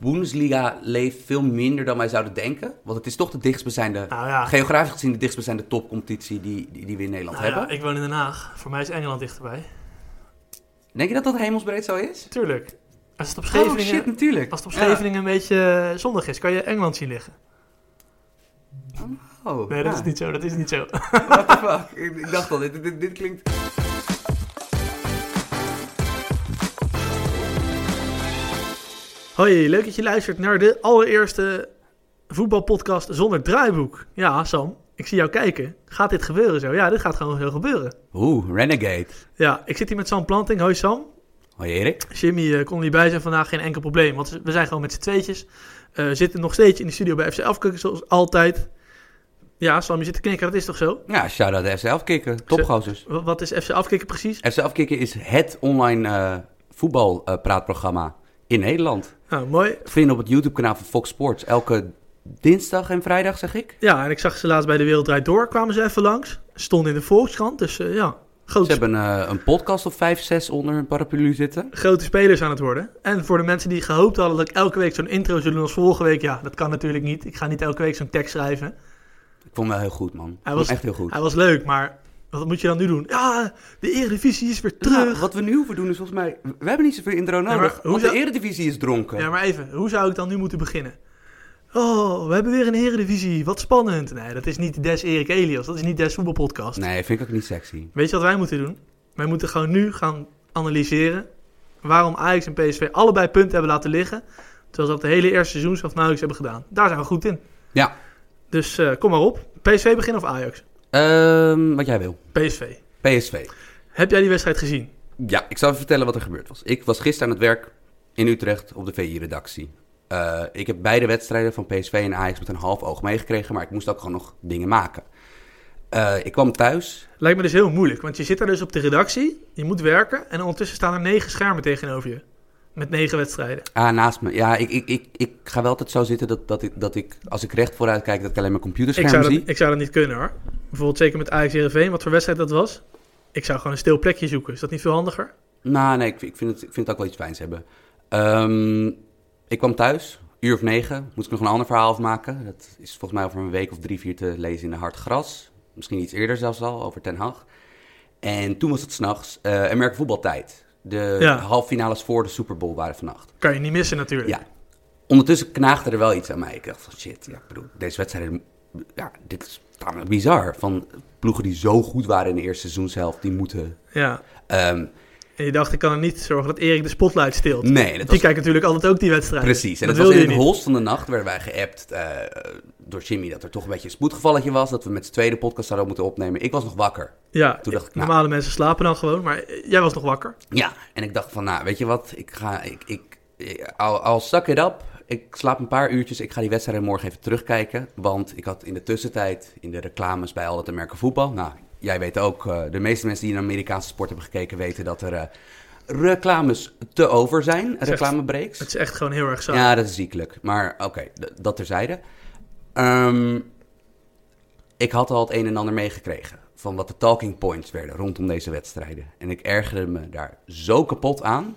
Bundesliga leeft veel minder dan wij zouden denken. Want het is toch de dichtstbijzijnde, Nou ja. geografisch gezien de dichtstbijzijnde topcompetitie die, die, die we in Nederland Nou ja, hebben. ik woon in Den Haag. Voor mij is Engeland dichterbij. Denk je dat dat hemelsbreed zo is? Tuurlijk. Als het op Oh Scheveningen, shit, natuurlijk. als het op Ja. Scheveningen een beetje eh, zonnig is, kan je Engeland zien liggen. Oh, Nee, dat ja. is niet zo. Dat is niet zo. What the fuck? Ik, ik dacht al, dit, dit, dit klinkt... Hoi, leuk dat je luistert naar de allereerste voetbalpodcast zonder draaiboek. Ja, Sam, ik zie jou kijken. Gaat dit gebeuren zo? Ja, dit gaat gewoon zo gebeuren. Oeh, Renegade. Ja, ik zit hier met Sam Planting. Hoi Sam. Hoi Erik. Jimmy eh, kon niet bij zijn vandaag, geen enkel probleem. Want we zijn gewoon met z'n tweetjes. We zitten nog steeds in de studio bij FC Afkikken, zoals altijd. Ja, Sam, je zit te knikken, dat is toch zo? Ja, shout-out FC Afkikken. Topgozers. Wa- Wat is FC Afkikken precies? FC Afkikken is het online eh voetbalpraatprogramma in Nederland. Nou, mooi. Te vinden op het YouTube-kanaal van Fox Sports. Elke dinsdag en vrijdag, zeg ik. Ja, en ik zag ze laatst bij de Wereld Draait Door, kwamen ze even langs. Stonden in de Volkskrant, dus eh, ja, grote, Ze hebben eh, een podcast of vijf, zes onder hun paraplu zitten. grote spelers aan het worden. En voor de mensen die gehoopt hadden dat ik elke week zo'n intro zou doen als vorige week, ja, dat kan natuurlijk niet. Ik ga niet elke week zo'n tekst schrijven. Ik vond hem wel heel goed, man. Hij was- echt heel goed. Hij was leuk, maar wat moet je dan nu doen? Ja, de Eredivisie is weer terug. Nou, wat we nu hoeven doen is volgens mij... We hebben niet zoveel intro nodig, hoe want zou- de eredivisie is dronken. Ja, maar even, hoe zou ik dan nu moeten beginnen? Oh, we hebben weer een Eredivisie, wat spannend. Nee, dat is niet Des Erik Elias, dat is niet Des Voetbalpodcast. Nee, vind ik ook niet sexy. Weet je wat wij moeten doen? Wij moeten gewoon nu gaan analyseren waarom Ajax en PSV allebei punten hebben laten liggen. Terwijl ze dat de hele eerste seizoenshelft nauwelijks hebben gedaan. Daar zijn we goed in. Ja. Dus eh, kom maar op. PSV beginnen of Ajax? Ehm, wat jij wil. PSV. PSV. Heb jij die wedstrijd gezien? Ja, ik zal even vertellen wat er gebeurd was. Ik was gisteren aan het werk in Utrecht op de VI-redactie. Eh, ik heb beide wedstrijden van PSV en Ajax met een half oog meegekregen, maar ik moest ook gewoon nog dingen maken. Eh, ik kwam thuis. Lijkt me dus heel moeilijk, want je zit daar dus op de redactie, je moet werken en ondertussen staan er negen schermen tegenover je. Met negen wedstrijden. Ah, naast me. Ja, ik, ik, ik, ik ga wel altijd zo zitten dat, dat, ik, dat ik, als ik recht vooruit kijk, dat ik alleen mijn Ik computerscherm zou, dat, zie. ik zou dat niet kunnen hoor. Bijvoorbeeld zeker met Ajax Heerenveen, wat voor wedstrijd dat was. Ik zou gewoon een stil plekje zoeken. Is dat niet veel handiger? Nou, nee, ik, ik, vind het, ik vind het ook wel iets fijns hebben. Ehm, ik kwam thuis, uur of negen, moest ik nog een ander verhaal afmaken. Dat is volgens mij over een week of drie, vier te lezen in de Hard Gras. Misschien iets eerder zelfs al, over Ten Hag. En toen was het s'nachts uh, Amerika voetbaltijd. De Ja. halffinales voor de Super Bowl waren vannacht. Kan je niet missen natuurlijk. Ja. Ondertussen knaagde er wel iets aan mij. Ik dacht van shit, ja, bedoel, deze wedstrijden, ja, dit is tamelijk bizar. Van ploegen die zo goed waren in de eerste seizoenshelft, die moeten... Ja. ehm, En je dacht, ik kan er niet zorgen dat Erik de spotlight stilt. nee, dat Die was kijkt natuurlijk altijd ook die wedstrijd. Precies, en dat was in het holst van de nacht werden wij geappt eh, door Jimmy dat er toch een beetje een spoedgevalletje was. Dat we met z'n tweede podcast zouden moeten opnemen. Ik was nog wakker. Ja, Toen dacht ik, nou. normale mensen slapen dan gewoon, maar jij was nog wakker. Ja, en ik dacht van, nou, weet je wat? Ik ga, ik, ik, al, suck it up. Ik slaap een paar uurtjes. Ik ga die wedstrijd morgen even terugkijken. Want ik had in de tussentijd in de reclames bij al dat merken voetbal. Nou, jij weet ook, eh, de meeste mensen die naar Amerikaanse sport hebben gekeken weten dat er eh, reclames te over zijn. Reclamebreaks. Het is echt gewoon heel erg saai. Ja, dat is ziekelijk. Maar oké, d- dat terzijde. Ehm ik had al het een en ander meegekregen van wat de talking points werden rondom deze wedstrijden. En ik ergerde me daar zo kapot aan.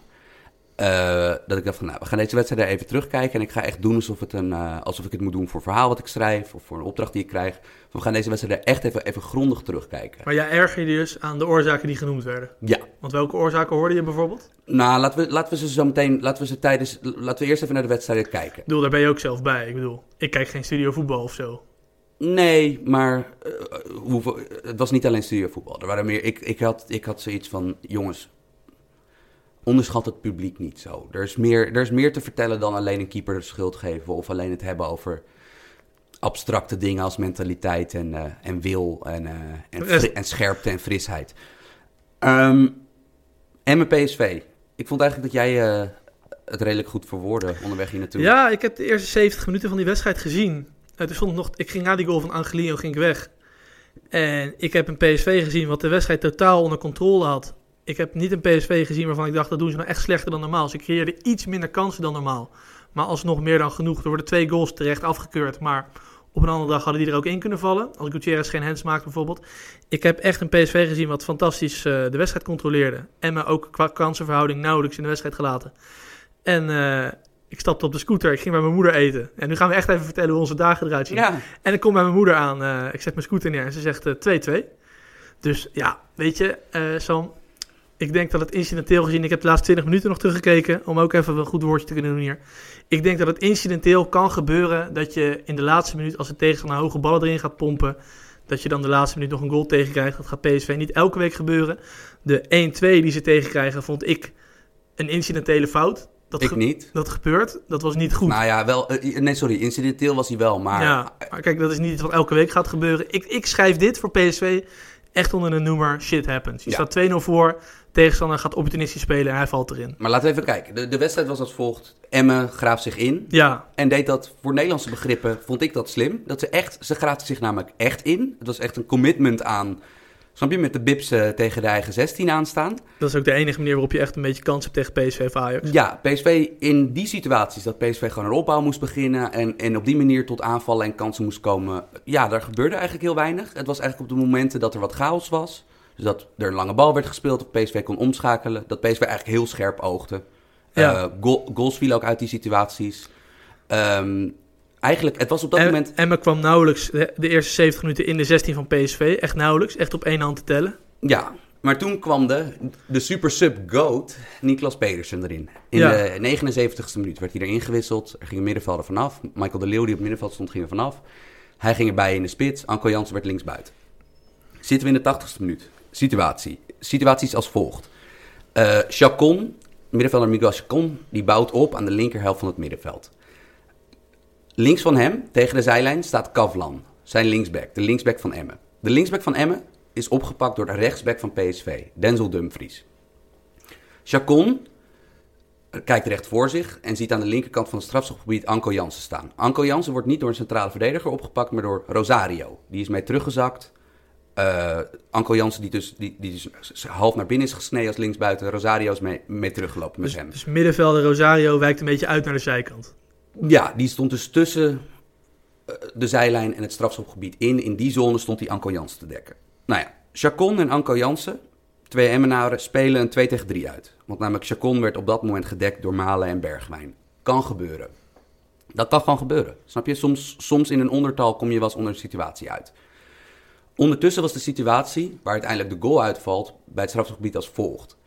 Eh, dat ik dacht van, nou, we gaan deze wedstrijden even terugkijken. En ik ga echt doen alsof, het een, eh, alsof ik het moet doen voor een verhaal wat ik schrijf. Of voor een opdracht die ik krijg. We gaan deze wedstrijden echt even, even grondig terugkijken. Maar jij erger je dus aan de oorzaken die genoemd werden. Ja, Want welke oorzaken hoorde je bijvoorbeeld? Ik nou, laten we, laten we ze zo meteen, laten we ze tijdens, laten we eerst even naar de wedstrijden kijken. bedoel, daar ben je ook zelf bij. Ik bedoel, ik kijk geen studio voetbal of zo. Nee, maar eh, hoeveel, het was niet alleen studiovoetbal. Er waren meer, ik, ik, had, ik had zoiets van, jongens, onderschat het publiek niet zo. Er is, meer, er is meer te vertellen dan alleen een keeper de schuld geven... of alleen het hebben over abstracte dingen als mentaliteit en, eh, en wil en, eh, en, fri- en scherpte en frisheid. Ehm en mijn PSV. Ik vond eigenlijk dat jij eh, het redelijk goed verwoordde onderweg hier naartoe. Ja, ik heb de eerste 70 minuten van die wedstrijd gezien. Toen stond het nog, ik ging na die goal van Angelino ging ik weg. En ik heb een PSV gezien wat de wedstrijd totaal onder controle had. Ik heb niet een PSV gezien waarvan ik dacht dat doen ze nou echt slechter dan normaal. Ze creëerden iets minder kansen dan normaal. Maar alsnog meer dan genoeg. Er worden twee goals terecht afgekeurd. Maar op een andere dag hadden die er ook in kunnen vallen. Als Gutierrez geen hands maakt bijvoorbeeld. Ik heb echt een PSV gezien wat fantastisch uh, de wedstrijd controleerde. En me ook qua kansenverhouding nauwelijks in de wedstrijd gelaten. En uh, Ik stapte op de scooter, ik ging bij mijn moeder eten. En nu gaan we echt even vertellen hoe onze dagen eruit zien. Ja, En ik kom bij mijn moeder aan, eh, ik zet mijn scooter neer en ze zegt eh, 2-2. Dus ja, weet je, eh, Sam, ik denk dat het incidenteel gezien, ik heb de laatste 20 minuten nog teruggekeken, om ook even een goed woordje te kunnen doen hier. Ik denk dat het incidenteel kan gebeuren dat je in de laatste minuut, als de tegenstander hoge ballen erin gaat pompen, dat je dan de laatste minuut nog een goal tegenkrijgt. Dat gaat PSV niet elke week gebeuren. De 1-2 die ze tegenkrijgen, vond ik een incidentele fout. Dat, ik ge- niet. dat gebeurt, dat was niet goed. Nou ja, wel, eh, nee, sorry, incidenteel was hij wel, maar Ja, maar kijk, dat is niet iets wat elke week gaat gebeuren. Ik, ik schrijf dit voor PSV echt onder een noemer shit happens. Je Ja. staat 2-0 voor, tegenstander gaat opportunistisch spelen en hij valt erin. Maar laten we even kijken. De, de wedstrijd was als volgt. Emmen graaft zich in. Ja, En deed dat voor Nederlandse begrippen, vond ik dat slim. Dat ze echt, ze graafden zich namelijk echt in. Het was echt een commitment aan, snap je, met de bips eh, tegen de eigen 16 aanstaan. dat is ook de enige manier waarop je echt een beetje kans hebt tegen PSV of Ajax. Ja, PSV in die situaties, dat PSV gewoon een opbouw moest beginnen en, en op die manier tot aanvallen en kansen moest komen. Ja, daar gebeurde eigenlijk heel weinig. Het was eigenlijk op de momenten dat er wat chaos was. Dus dat er een lange bal werd gespeeld, of PSV kon omschakelen. Dat PSV eigenlijk heel scherp oogde. Ja. Eh, goal- goals vielen ook uit die situaties. Ehm, eigenlijk, het was op dat En, moment... Emma kwam nauwelijks de, de eerste 70 minuten in de 16 van PSV. Echt nauwelijks, echt op één hand te tellen. Ja, maar toen kwam de, de super sub goat Niklas Pedersen erin. In Ja. de 79ste minuut werd hij erin gewisseld. Er ging een middenvelder vanaf. Michael de Leeuw die op het middenveld stond ging er vanaf. Hij ging erbij in de spits. Anko Jansen werd linksbuiten. Zitten we in de 80ste minuut. Situatie. Situatie is als volgt. Eh Chacon, middenvelder Miguel Chacon, die bouwt op aan de linkerhelft van het middenveld. Links van hem, tegen de zijlijn, staat Kavlan, zijn linksback, de linksback van Emmen. De linksback van Emmen is opgepakt door de rechtsback van PSV, Denzel Dumfries. Chacon eh, kijkt recht voor zich en ziet aan de linkerkant van het strafschopgebied Anko Jansen staan. Anko Jansen wordt niet door een centrale verdediger opgepakt, maar door Rosario. Die is mee teruggezakt. Eh Anko Jansen, die dus, die, die dus half naar binnen is gesneden als linksbuiten. Rosario is mee, mee teruggelopen met Dus, hem. dus middenvelder Rosario wijkt een beetje uit naar de zijkant. Ja, die stond dus tussen eh, de zijlijn en het strafschopgebied in. In die zone stond die Anko Jansen te dekken. Nou ja, Chacon en Anko Jansen, twee Emmenaren, spelen een 2 tegen 3 uit. Want namelijk Chacon werd op dat moment gedekt door Malen en Bergwijn. Kan gebeuren. Dat kan gewoon gebeuren. Snap je? Soms, soms in een ondertal kom je wel eens onder een situatie uit. Ondertussen was de situatie, waar uiteindelijk de goal uitvalt, bij het strafschopgebied als volgt.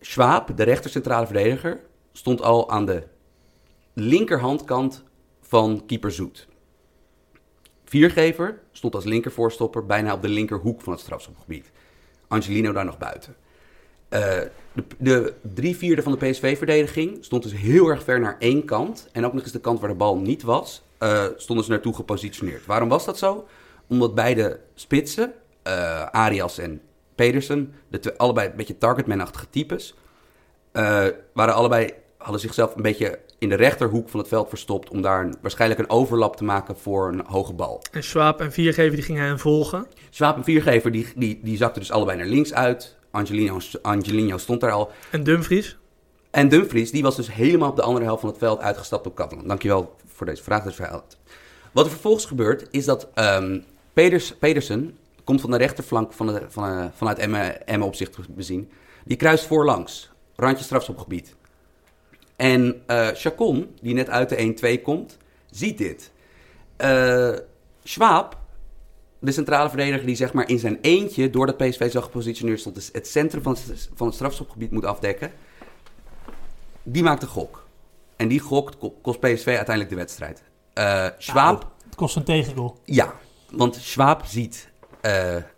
Schwab, de rechter centrale verdediger, stond al aan de linkerhandkant van keeper Zoet. Viergever stond als linkervoorstopper bijna op de linkerhoek van het strafschopgebied. Angelino daar nog buiten. Eh, de, de drie vierde van de PSV-verdediging stond dus heel erg ver naar één kant. En ook nog eens de kant waar de bal niet was, eh, stonden ze naartoe gepositioneerd. Waarom was dat zo? Omdat beide spitsen, eh, Arias en Pedersen, de twee- allebei een beetje targetman-achtige types, waren allebei, hadden zichzelf een beetje in de rechterhoek van het veld verstopt om daar een, waarschijnlijk een overlap te maken voor een hoge bal. En Schwab en Viergever die gingen hem volgen. Swaap en Viergever die, die, die zakten dus allebei naar links uit. Angelino, Angelino stond daar al. En Dumfries. En Dumfries die was dus helemaal op de andere helft van het veld uitgestapt op Catalan. Dankjewel voor deze vraag. Dat is verhaal. Wat er vervolgens gebeurt is dat Peders, Pedersen komt van de rechterflank van de, van, eh, vanuit Emmen, Emmen op zich te bezien. Die kruist voorlangs, randje strafschopgebied. En eh Chacon, die net uit de 1-2 komt, ziet dit. Eh Schwab, de centrale verdediger die zeg maar in zijn eentje, doordat PSV zo gepositioneerd stond, dus het centrum van het, van het strafschopgebied moet afdekken, die maakt een gok. En die gok ko- kost PSV uiteindelijk de wedstrijd. Eh Schwab, Het kost een tegengoal. ja, want Schwab ziet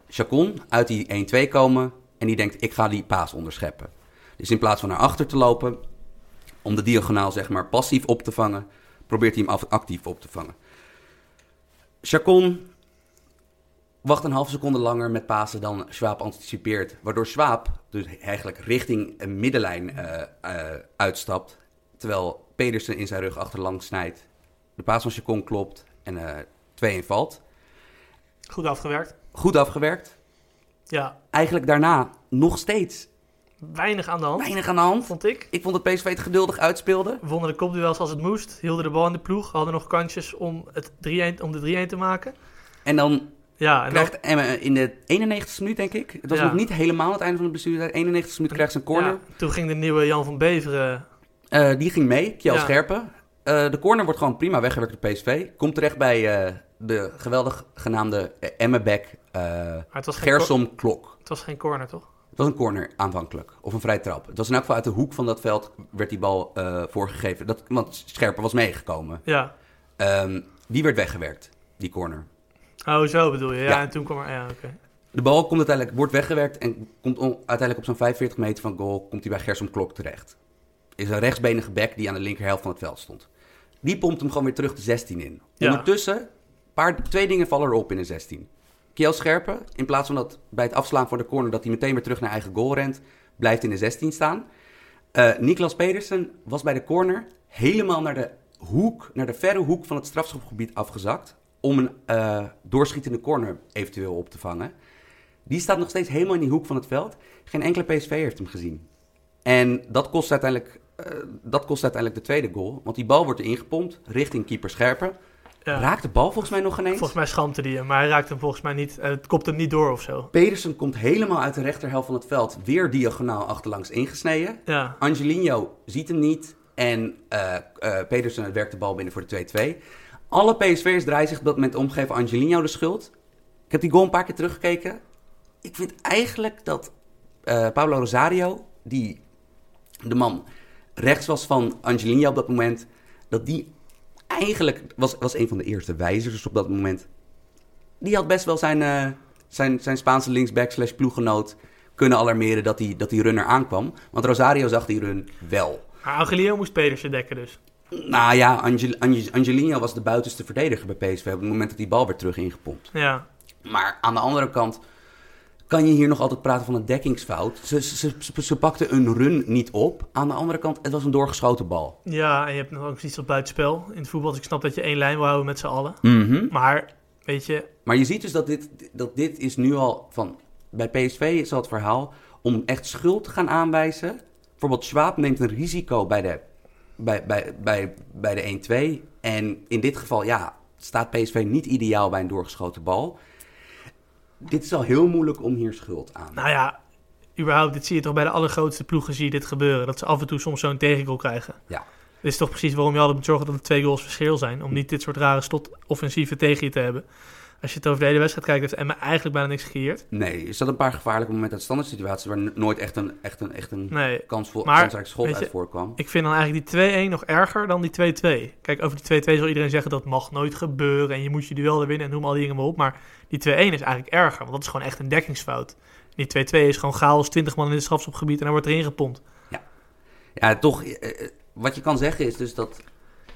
Chacon uit die 1-2 komen en die denkt, ik ga die paas onderscheppen. Dus in plaats van naar achter te lopen, om de diagonaal zeg maar passief op te vangen, probeert hij hem actief op te vangen. Chacon wacht een halve seconde langer met pasen dan Schwab anticipeert, waardoor Schwab dus eigenlijk richting een middenlijn eh, eh, uitstapt, terwijl Pedersen in zijn rug achterlangs snijdt. De paas van Chacon klopt en eh 2-1 valt. Goed afgewerkt. Goed afgewerkt. Ja, Eigenlijk daarna nog steeds weinig aan de hand, weinig aan de hand. vond ik. Ik vond dat PSV het geduldig uitspeelde. We wonnen de kopduels als het moest. Hielden de bal in de ploeg. Hadden nog kansjes om, het 3-1, om de 3-1 te maken. En dan Ja, en dan, krijgt Emmen in de 91ste minuut, denk ik. Het was Ja. nog niet helemaal het einde van de blessure. 91ste minuut krijgt ze een corner. ja, toen ging de nieuwe Jan van Beveren. Eh, die ging mee, Kjell Ja. Scherpen. Eh, de corner wordt gewoon prima weggewerkt door PSV. Komt terecht bij eh, de geweldig genaamde geen, Gersom Klok. het was geen corner, toch? Het was een corner aanvankelijk, of een vrij trap. Het was in elk geval uit de hoek van dat veld werd die bal eh, voorgegeven. Dat, want Scherper was meegekomen. Ja. Ehm, die werd weggewerkt, die corner. Oh, zo bedoel je. Ja, Ja. en toen kwam er... Ja, oké. De bal komt uiteindelijk, wordt weggewerkt en komt on- uiteindelijk op zo'n 45 meter van goal komt hij bij Gersom Klok terecht. Is een rechtsbenige back die aan de linkerhelft van het veld stond. Die pompt hem gewoon weer terug de 16 in. Ja. Ondertussen, paar, twee dingen vallen erop in de 16. Kiel Scherpen, in plaats van dat bij het afslaan voor de corner dat hij meteen weer terug naar eigen goal rent, blijft in de 16 staan. Eh Niklas Pedersen was bij de corner helemaal naar de hoek, naar de verre hoek van het strafschopgebied afgezakt. Om een eh, doorschietende corner eventueel op te vangen. Die staat nog steeds helemaal in die hoek van het veld. Geen enkele PSV heeft hem gezien. En dat kost uiteindelijk, eh, dat kost uiteindelijk de tweede goal. Want die bal wordt erin gepompt richting keeper Scherpen. Ja. Raakt de bal volgens mij nog ineens. Volgens mij schampte die hem, maar hij raakte hem volgens mij niet... Het kopt hem niet door of zo. Pedersen komt helemaal uit de rechterhelft van het veld. Weer diagonaal achterlangs ingesneden. Ja. Angelino ziet hem niet. En eh eh, Pedersen werkt de bal binnen voor de 2-2. Alle PSV'ers draaien zich op dat moment om, geven Angelino de schuld. Ik heb die goal een paar keer teruggekeken. Ik vind eigenlijk dat Pablo Rosario, die de man rechts was van Angelino op dat moment, dat die eigenlijk was, was een van de eerste wijzers op dat moment. Die had best wel zijn, eh, zijn, zijn Spaanse linksback slash ploeggenoot kunnen alarmeren dat die, dat die runner aankwam. Want Rosario zag die run wel. Maar Angelino moest Pedersen dekken dus. Nou ja, Angel, Ange- Angelino was de buitenste verdediger bij PSV op het moment dat die bal werd terug ingepompt. Ja. Maar aan de andere kant kan je hier nog altijd praten van een dekkingsfout. Ze, ze, ze, ze pakten een run niet op. Aan de andere kant, het was een doorgeschoten bal. Ja, en je hebt nog ook iets op buitenspel in het voetbal. Dus ik snap dat je één lijn wil houden met z'n allen. Mhm. Maar, weet je... Maar je ziet dus dat dit, dat dit is nu al van... Bij PSV is al het verhaal om echt schuld te gaan aanwijzen. Bijvoorbeeld Schwab neemt een risico bij de, bij, bij, bij, bij de 1-2. En in dit geval, ja, staat PSV niet ideaal bij een doorgeschoten bal. Dit is al heel moeilijk om hier schuld aan. Nou ja, überhaupt, dit zie je toch bij de allergrootste ploegen zie je dit gebeuren. Dat ze af en toe soms zo'n tegengoal krijgen. Ja. Dit is toch precies waarom je altijd moet zorgen dat er twee goals verschil zijn. Om niet dit soort rare slotoffensieven tegen je te hebben. Als je het over de hele wedstrijd kijkt, heeft Emma eigenlijk bijna niks gecreëerd. Nee, er zat een paar gevaarlijke momenten uit standaard situaties... waar nooit echt een, echt een, echt een Nee, kansvol, Maar, kansrijk schot weet je, uit voorkwam. ik vind dan eigenlijk die 2-1 nog erger dan die 2-2. Kijk, over die 2-2 zal iedereen zeggen dat mag nooit gebeuren. En je moet je duel er winnen en noem al die dingen maar op. Maar die 2-1 is eigenlijk erger, want dat is gewoon echt een dekkingsfout. Die 2-2 is gewoon chaos, 20 man in het strafschopgebied en dan wordt erin gepompt. Ja, toch, eh, eh, wat je kan zeggen is dus dat...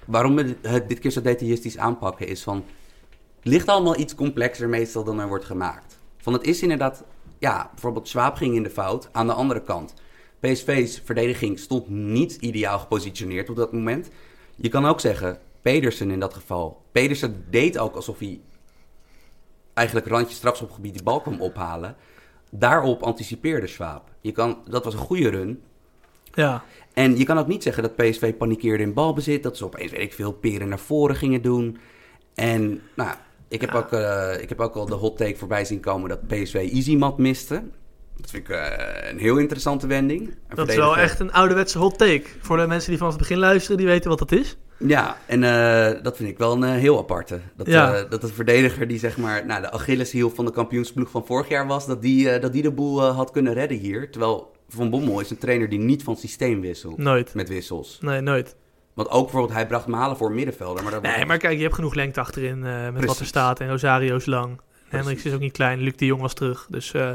Waarom we het dit keer zo detailistisch aanpakken is van... Ligt allemaal iets complexer meestal dan er wordt gemaakt. Van het is inderdaad... Ja, bijvoorbeeld Schwab ging in de fout. Aan de andere kant, PSV's verdediging stond niet ideaal gepositioneerd op dat moment. Je kan ook zeggen, Pedersen in dat geval... Pedersen deed ook alsof hij eigenlijk randje strafschopgebied die bal kwam ophalen. Daarop anticipeerde Schwab. Je kan, dat was een goede run. Ja, En je kan ook niet zeggen dat PSV panikeerde in balbezit. Dat ze opeens, weet ik veel, peren naar voren gingen doen. En nou, ik heb, Ja. ook, eh, ik heb ook al de hot take voorbij zien komen dat PSV Easymat miste. Dat vind ik eh, een heel interessante wending. Een dat is wel echt een ouderwetse hot take. Voor de mensen die vanaf het begin luisteren, die weten wat dat is. Ja, en eh, dat vind ik wel een heel aparte. Dat, Ja. dat een verdediger die zeg maar nou, de Achilleshiel van de kampioensploeg van vorig jaar was... dat die, dat die de boel had kunnen redden hier. Terwijl Van Bommel is een trainer die niet van systeem wisselt Nooit. met wissels. Nee, nooit. Want ook bijvoorbeeld, hij bracht Malen voor middenvelder. Maar dat Nee, maar kijk, je hebt genoeg lengte achterin eh, met wat er staat. En Rosario is lang. Hendricks is ook niet klein. Luc de Jong was terug. Dus eh,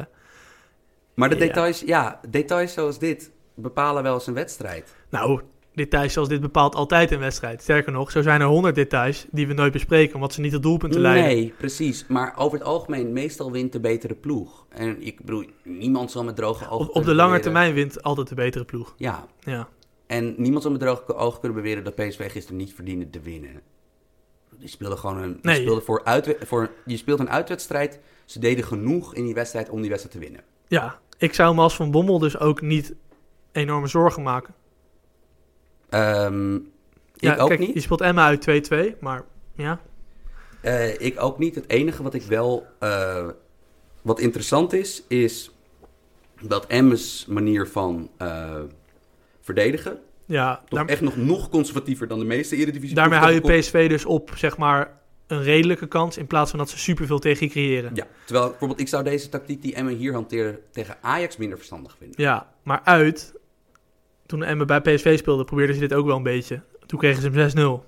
Maar de Ja. details, ja, details zoals dit bepalen wel eens een wedstrijd. nou, details zoals dit bepaalt altijd een wedstrijd. Sterker nog, zo zijn er honderd details die we nooit bespreken. Omdat ze niet tot doelpunten leiden. Nee, precies. Maar over het algemeen, meestal wint de betere ploeg. En ik bedoel, niemand zal met droge ogen Op, op de lange termijn wint altijd de betere ploeg. Ja, Ja. En niemand zal met droge ogen kunnen beweren dat PSV gisteren niet verdiende te winnen. Die speelden gewoon een, Nee. speelden voor uitwe- voor, je speelt een uitwedstrijd. Ze deden genoeg in die wedstrijd om die wedstrijd te winnen. ja, ik zou me als Van Bommel dus ook niet enorme zorgen maken. Ehm, ik Ja, ook kijk, niet. je speelt Emma uit 2-2, maar ja. Eh, ik ook niet. Het enige wat ik wel. eh, wat interessant is, is dat Emmes manier van eh, verdedigen Ja, Toch daar- echt nog, nog conservatiever dan de meeste Eredivisie. daarmee hou je. PSV dus op, zeg maar, een redelijke kans... in plaats van dat ze superveel tegen je creëren. Ja, terwijl bijvoorbeeld ik zou deze tactiek die Emmen hier hanteerde tegen Ajax minder verstandig vinden. Ja, maar uit, toen Emmen bij PSV speelde, probeerden ze dit ook wel een beetje. Toen kregen ze hem 6-0.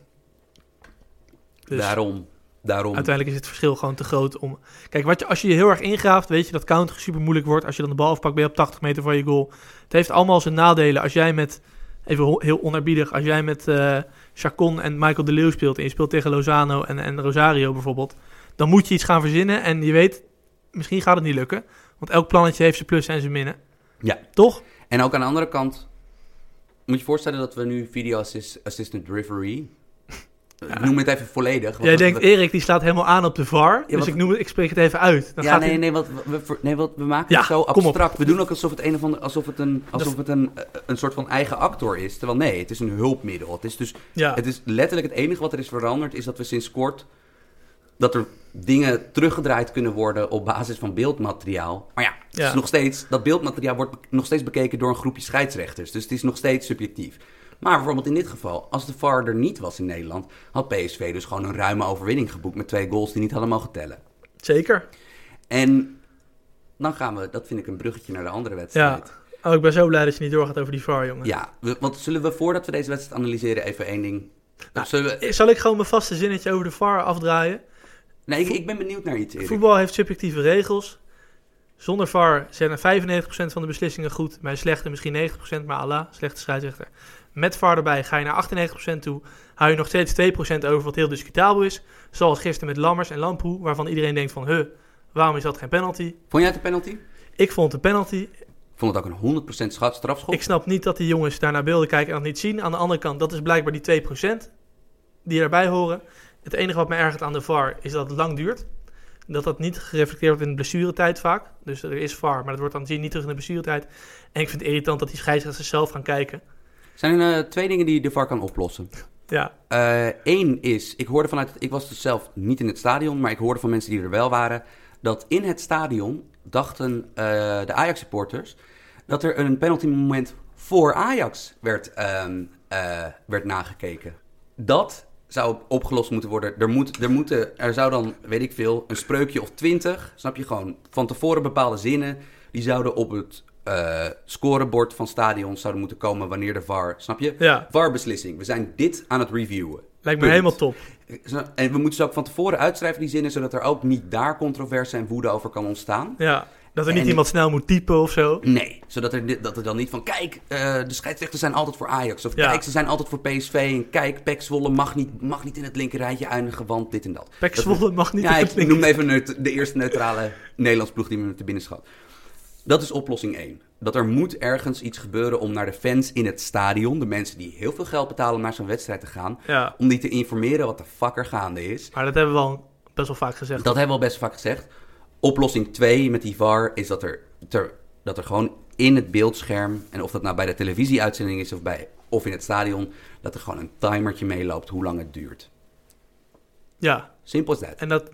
Dus daarom, daarom. uiteindelijk is het verschil gewoon te groot om... Kijk, wat je, als je je heel erg ingraaft, weet je dat counter super moeilijk wordt. Als je dan de bal afpakt, ben je op 80 meter van je goal. Het heeft allemaal zijn nadelen. Als jij met, even heel onerbiedig, als jij met eh Chacon en Michael de Leeuw speelt... en je speelt tegen Lozano en, en Rosario bijvoorbeeld... dan moet je iets gaan verzinnen en je weet, misschien gaat het niet lukken. Want elk plannetje heeft zijn plussen en zijn minnen. Ja. Toch? En ook aan de andere kant, moet je je voorstellen dat we nu video assist, assistant referee. Ik noem het even volledig. Jij denkt, we- Erik die slaat helemaal aan op de VAR. dus want- ik, noem het, ik spreek het even uit. Dan ja, gaat nee, nee, wat, we, nee, wat, we maken Ja, het zo abstract. We doen ook alsof het een of ander, alsof het een, alsof het een, eh, een soort van eigen actor is. Terwijl nee, het is een hulpmiddel. Het is dus ja. Het is letterlijk het enige wat er is veranderd, is dat we sinds kort dat er dingen teruggedraaid kunnen worden op basis van beeldmateriaal. Maar ja, het Ja. is nog steeds, dat beeldmateriaal wordt nog steeds bekeken door een groepje scheidsrechters. Dus het is nog steeds subjectief. Maar bijvoorbeeld in dit geval, als de VAR er niet was in Nederland, had PSV dus gewoon een ruime overwinning geboekt met twee goals die niet hadden mogen tellen. Zeker. En dan gaan we, dat vind ik een bruggetje naar de andere wedstrijd. Oh, ik ben zo blij dat je niet doorgaat over die VAR, jongen. Ja, we- want zullen we voordat we deze wedstrijd analyseren even één ding... Nou, zullen we, Zal ik gewoon mijn vaste zinnetje over de VAR afdraaien? nee, ik, ik ben benieuwd naar iets, Erik. Voetbal heeft subjectieve regels. Zonder VAR zijn er 95% van de beslissingen goed. Bij slechte misschien 90%, maar Allah, slechte scheidsrechter. Met VAR erbij ga je naar 98% toe. Hou je nog steeds 2% over wat heel discutabel is. Zoals gisteren met Lammers en Lamproe, waarvan iedereen denkt van... Huh, waarom is dat geen penalty? Vond jij het een penalty? Ik vond het een penalty. Ik vond het ook een 100% schat strafschop. Ik snap niet dat die jongens daar naar beelden kijken en dat niet zien. Aan de andere kant, dat is blijkbaar die 2% die erbij horen. Het enige wat me ergert aan de VAR is dat het lang duurt. Dat dat niet gereflecteerd wordt in de blessuretijd vaak. Dus er is VAR, maar dat wordt dan niet terug in de blessuretijd. En ik vind het irritant dat die scheidsrechters zelf gaan kijken. Zijn er eh, twee dingen die de VAR kan oplossen. Ja, Eén is, ik hoorde vanuit, ik was dus zelf niet in het stadion, maar ik hoorde van mensen die er wel waren, dat in het stadion dachten eh, de Ajax-supporters dat er een penalty moment voor Ajax werd, ehm, eh, werd nagekeken. Dat zou opgelost moeten worden. Er, moet, er, moeten, er zou dan, weet ik veel, een spreukje of twintig, snap je gewoon, van tevoren bepaalde zinnen, die zouden op het eh, scorebord van stadions zouden moeten komen wanneer de VAR, snap je? ja VAR-beslissing. We zijn dit aan het reviewen. lijkt me Punt. helemaal top. En we moeten ze ook van tevoren uitschrijven, die zinnen, zodat er ook niet daar controverse en woede over kan ontstaan. Ja, dat er niet En- iemand snel moet typen of zo. Nee, zodat er, dat er dan niet van, kijk, eh, de scheidsrechters zijn altijd voor Ajax. Of Ja. kijk, ze zijn altijd voor PSV. En kijk, Pek Zwolle mag niet, mag niet in het linkerrijtje eindigen, want dit en dat. Pek Zwolle mag niet ja, in ik het linker- noem even de eerste neutrale Nederlands ploeg die me te binnen schat. Dat is oplossing 1. Dat er moet ergens iets gebeuren om naar de fans in het stadion, de mensen die heel veel geld betalen om naar zo'n wedstrijd te gaan, Ja, om die te informeren wat de fuck er gaande is. maar dat hebben we al best wel vaak gezegd. Dat hebben we al best vaak gezegd. Oplossing 2 met die VAR is dat er, ter- dat er gewoon in het beeldscherm, en of dat nou bij de televisieuitzending is of, bij, of in het stadion, dat er gewoon een timertje meeloopt hoe lang het duurt. Ja, Simpel is dat. en dat...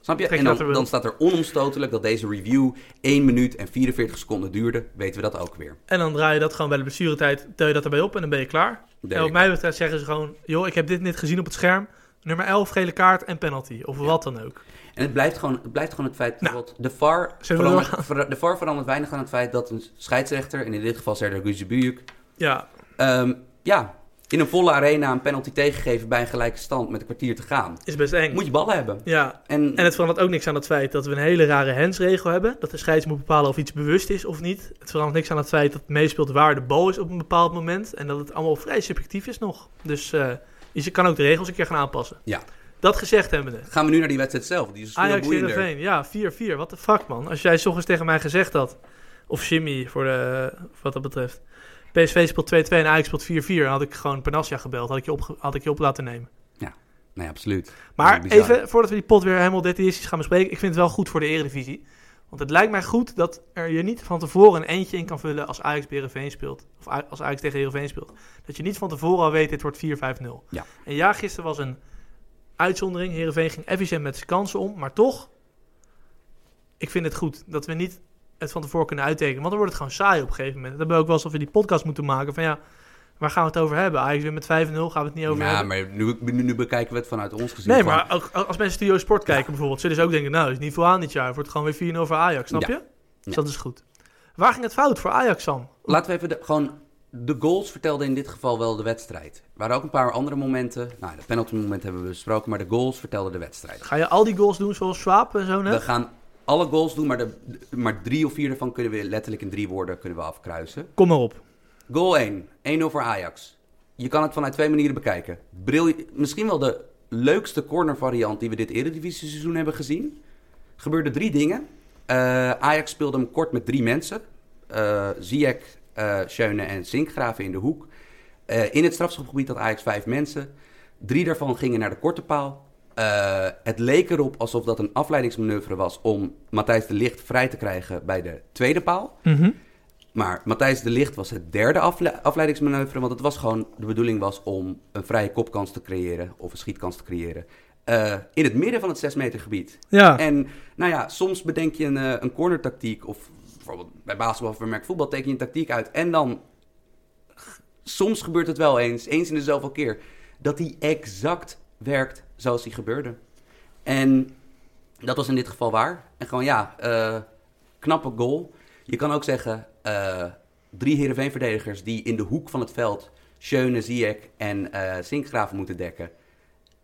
Snap je? En dan, staat er onomstotelijk dat deze review 1 minuut en 44 seconden duurde. Weten we dat ook weer. En dan draai je dat gewoon bij de blessuretijd, tel je dat erbij op en dan ben je klaar. En wat mij betreft zeggen ze gewoon, joh, ik heb dit net gezien op het scherm. Nummer 11, gele kaart en penalty. Of wat dan ook. En het blijft gewoon het, blijft gewoon het feit Nou, dat de VAR, verandert, ver- de VAR verandert weinig aan het feit dat een scheidsrechter, en in dit geval Serdar Guzebuyuk, Ja, Ehm, ja, in een volle arena een penalty tegengeven bij een gelijke stand met een kwartier te gaan. is best eng. Moet je ballen hebben. Ja, En, en het verandert ook niks aan het feit dat we een hele rare handsregel hebben. Dat de scheids moet bepalen of iets bewust is of niet. Het verandert niks aan het feit dat het meespeelt waar de bal is op een bepaald moment. En dat het allemaal vrij subjectief is nog. Dus eh, je kan ook de regels een keer gaan aanpassen. Ja. Dat gezegd hebbende. gaan we nu naar die wedstrijd zelf. Die is veel Ajax. Heerenveen, ja, 4-4. Wat de fuck, man. Als jij s ochtends tegen mij gezegd had, of Jimmy voor de, wat dat betreft. PSV speelt 2-2 en Ajax speelt 4-4. Dan had ik gewoon Panassia gebeld. Had ik je op, had ik je op laten nemen. Nee, absoluut. Maar even, voordat we die pot weer helemaal detailistisch gaan bespreken. Ik vind het wel goed voor de eredivisie. Want het lijkt mij goed dat er je niet van tevoren een eentje in kan vullen als Ajax Heerenveen speelt. Of als Ajax tegen Heerenveen speelt. Dat je niet van tevoren al weet, dit wordt 4-5-0. Ja. En ja, gisteren was een uitzondering. Heerenveen ging efficiënt met zijn kansen om. Maar toch, ik vind het goed dat we niet het van tevoren kunnen uittekenen. Want dan wordt het gewoon saai op een gegeven moment. Dat hebben we ook wel eens of we die podcast moeten maken van ja... waar gaan we het over hebben? Ajax weer met 5-0, gaan we het niet over ja, hebben? maar nu, nu, nu bekijken we het vanuit ons gezien. Nee, van- maar ook als mensen Studio Sport kijken bijvoorbeeld, zullen ze ook denken, nou, is niet veel aan dit jaar. Het wordt gewoon weer 4-0 voor Ajax, snap je? Dus dat is goed. Waar ging het fout voor Ajax, Sam? Laten we even de, gewoon... De goals vertelden in dit geval wel de wedstrijd. Er waren ook een paar andere momenten. Nou, de penalty moment hebben we besproken, maar de goals vertelden de wedstrijd. Ga je al die goals doen zoals Schwab en zo net? We gaan alle goals doen, maar, de, maar drie of vier daarvan kunnen we letterlijk in drie woorden kunnen we afkruisen. Kom maar op. Goal 1. 1-0 voor Ajax. Je kan het vanuit twee manieren bekijken. Briljant, misschien wel de leukste corner variant die we dit Eredivisie seizoen hebben gezien. Gebeurde drie dingen. Eh, Ajax speelde hem kort met drie mensen. Eh Ziyech, eh Schöne en Zinkgraven in de hoek. In het strafschopgebied had Ajax vijf mensen. Drie daarvan gingen naar de korte paal. Eh, het leek erop alsof dat een afleidingsmanoeuvre was om Matthijs de Licht vrij te krijgen bij de tweede paal. Mhm. Maar Matthijs de Licht was het derde afle- afleidingsmanoeuvre. Want het was gewoon, de bedoeling was om een vrije kopkans te creëren. Of een schietkans te creëren. eh, in het midden van het 6 meter gebied. Ja, En nou ja, soms bedenk je een, eh, een cornertactiek. Of bijvoorbeeld bij basketbal of bij merk voetbal teken je een tactiek uit. En dan, soms gebeurt het wel eens, eens in de zoveel keer. Dat die exact werkt zoals die gebeurde. En dat was in dit geval waar. En gewoon ja, eh, knappe goal. Je kan ook zeggen, eh, drie Heerenveen-verdedigers die in de hoek van het veld Schöne, Ziyech en eh Zinkgraven moeten dekken.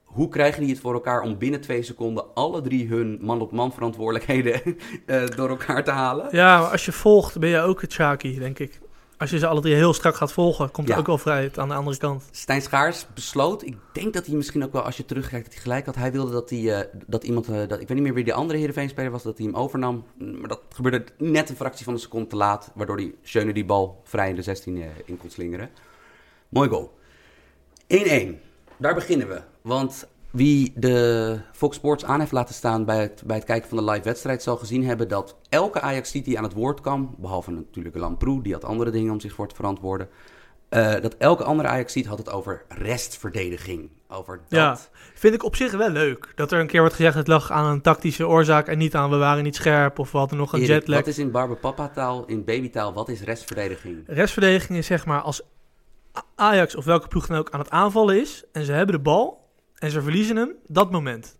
Hoe krijgen die het voor elkaar om binnen twee seconden alle drie hun man-op-man verantwoordelijkheden door elkaar te halen? ja, als je volgt ben je ook het Shaki, denk ik. Als je ze alle drie heel strak gaat volgen, komt er Ja. ook wel vrijheid aan de andere kant. Stijn Schaars besloot, ik denk dat hij misschien ook wel, als je terugkijkt, dat hij gelijk had. Hij wilde dat, hij, eh, dat iemand, eh, dat, ik weet niet meer wie die andere Heerenveen-speler was, dat hij hem overnam. Maar dat gebeurde net een fractie van een seconde te laat, waardoor die Schöne die bal vrij in de 16 eh, in kon slingeren. Mooi goal. 1-1. Daar beginnen we. Want wie de Fox Sports aan heeft laten staan bij het, bij het kijken van de live wedstrijd... zal gezien hebben dat elke ajax die aan het woord kwam... behalve natuurlijk Lamproe, die had andere dingen om zich voor te verantwoorden... eh, dat elke andere ajax had het over restverdediging. Over dat. Ja. Vind ik op zich wel leuk. Dat er een keer wordt gezegd, het lag aan een tactische oorzaak en niet aan we waren niet scherp of we hadden nog een Erik, jetlag. wat is in Barber Papa taal, in babytaal, wat is restverdediging? Restverdediging is zeg maar als Ajax of welke ploeg dan ook aan het aanvallen is en ze hebben de bal en ze verliezen hem, dat moment.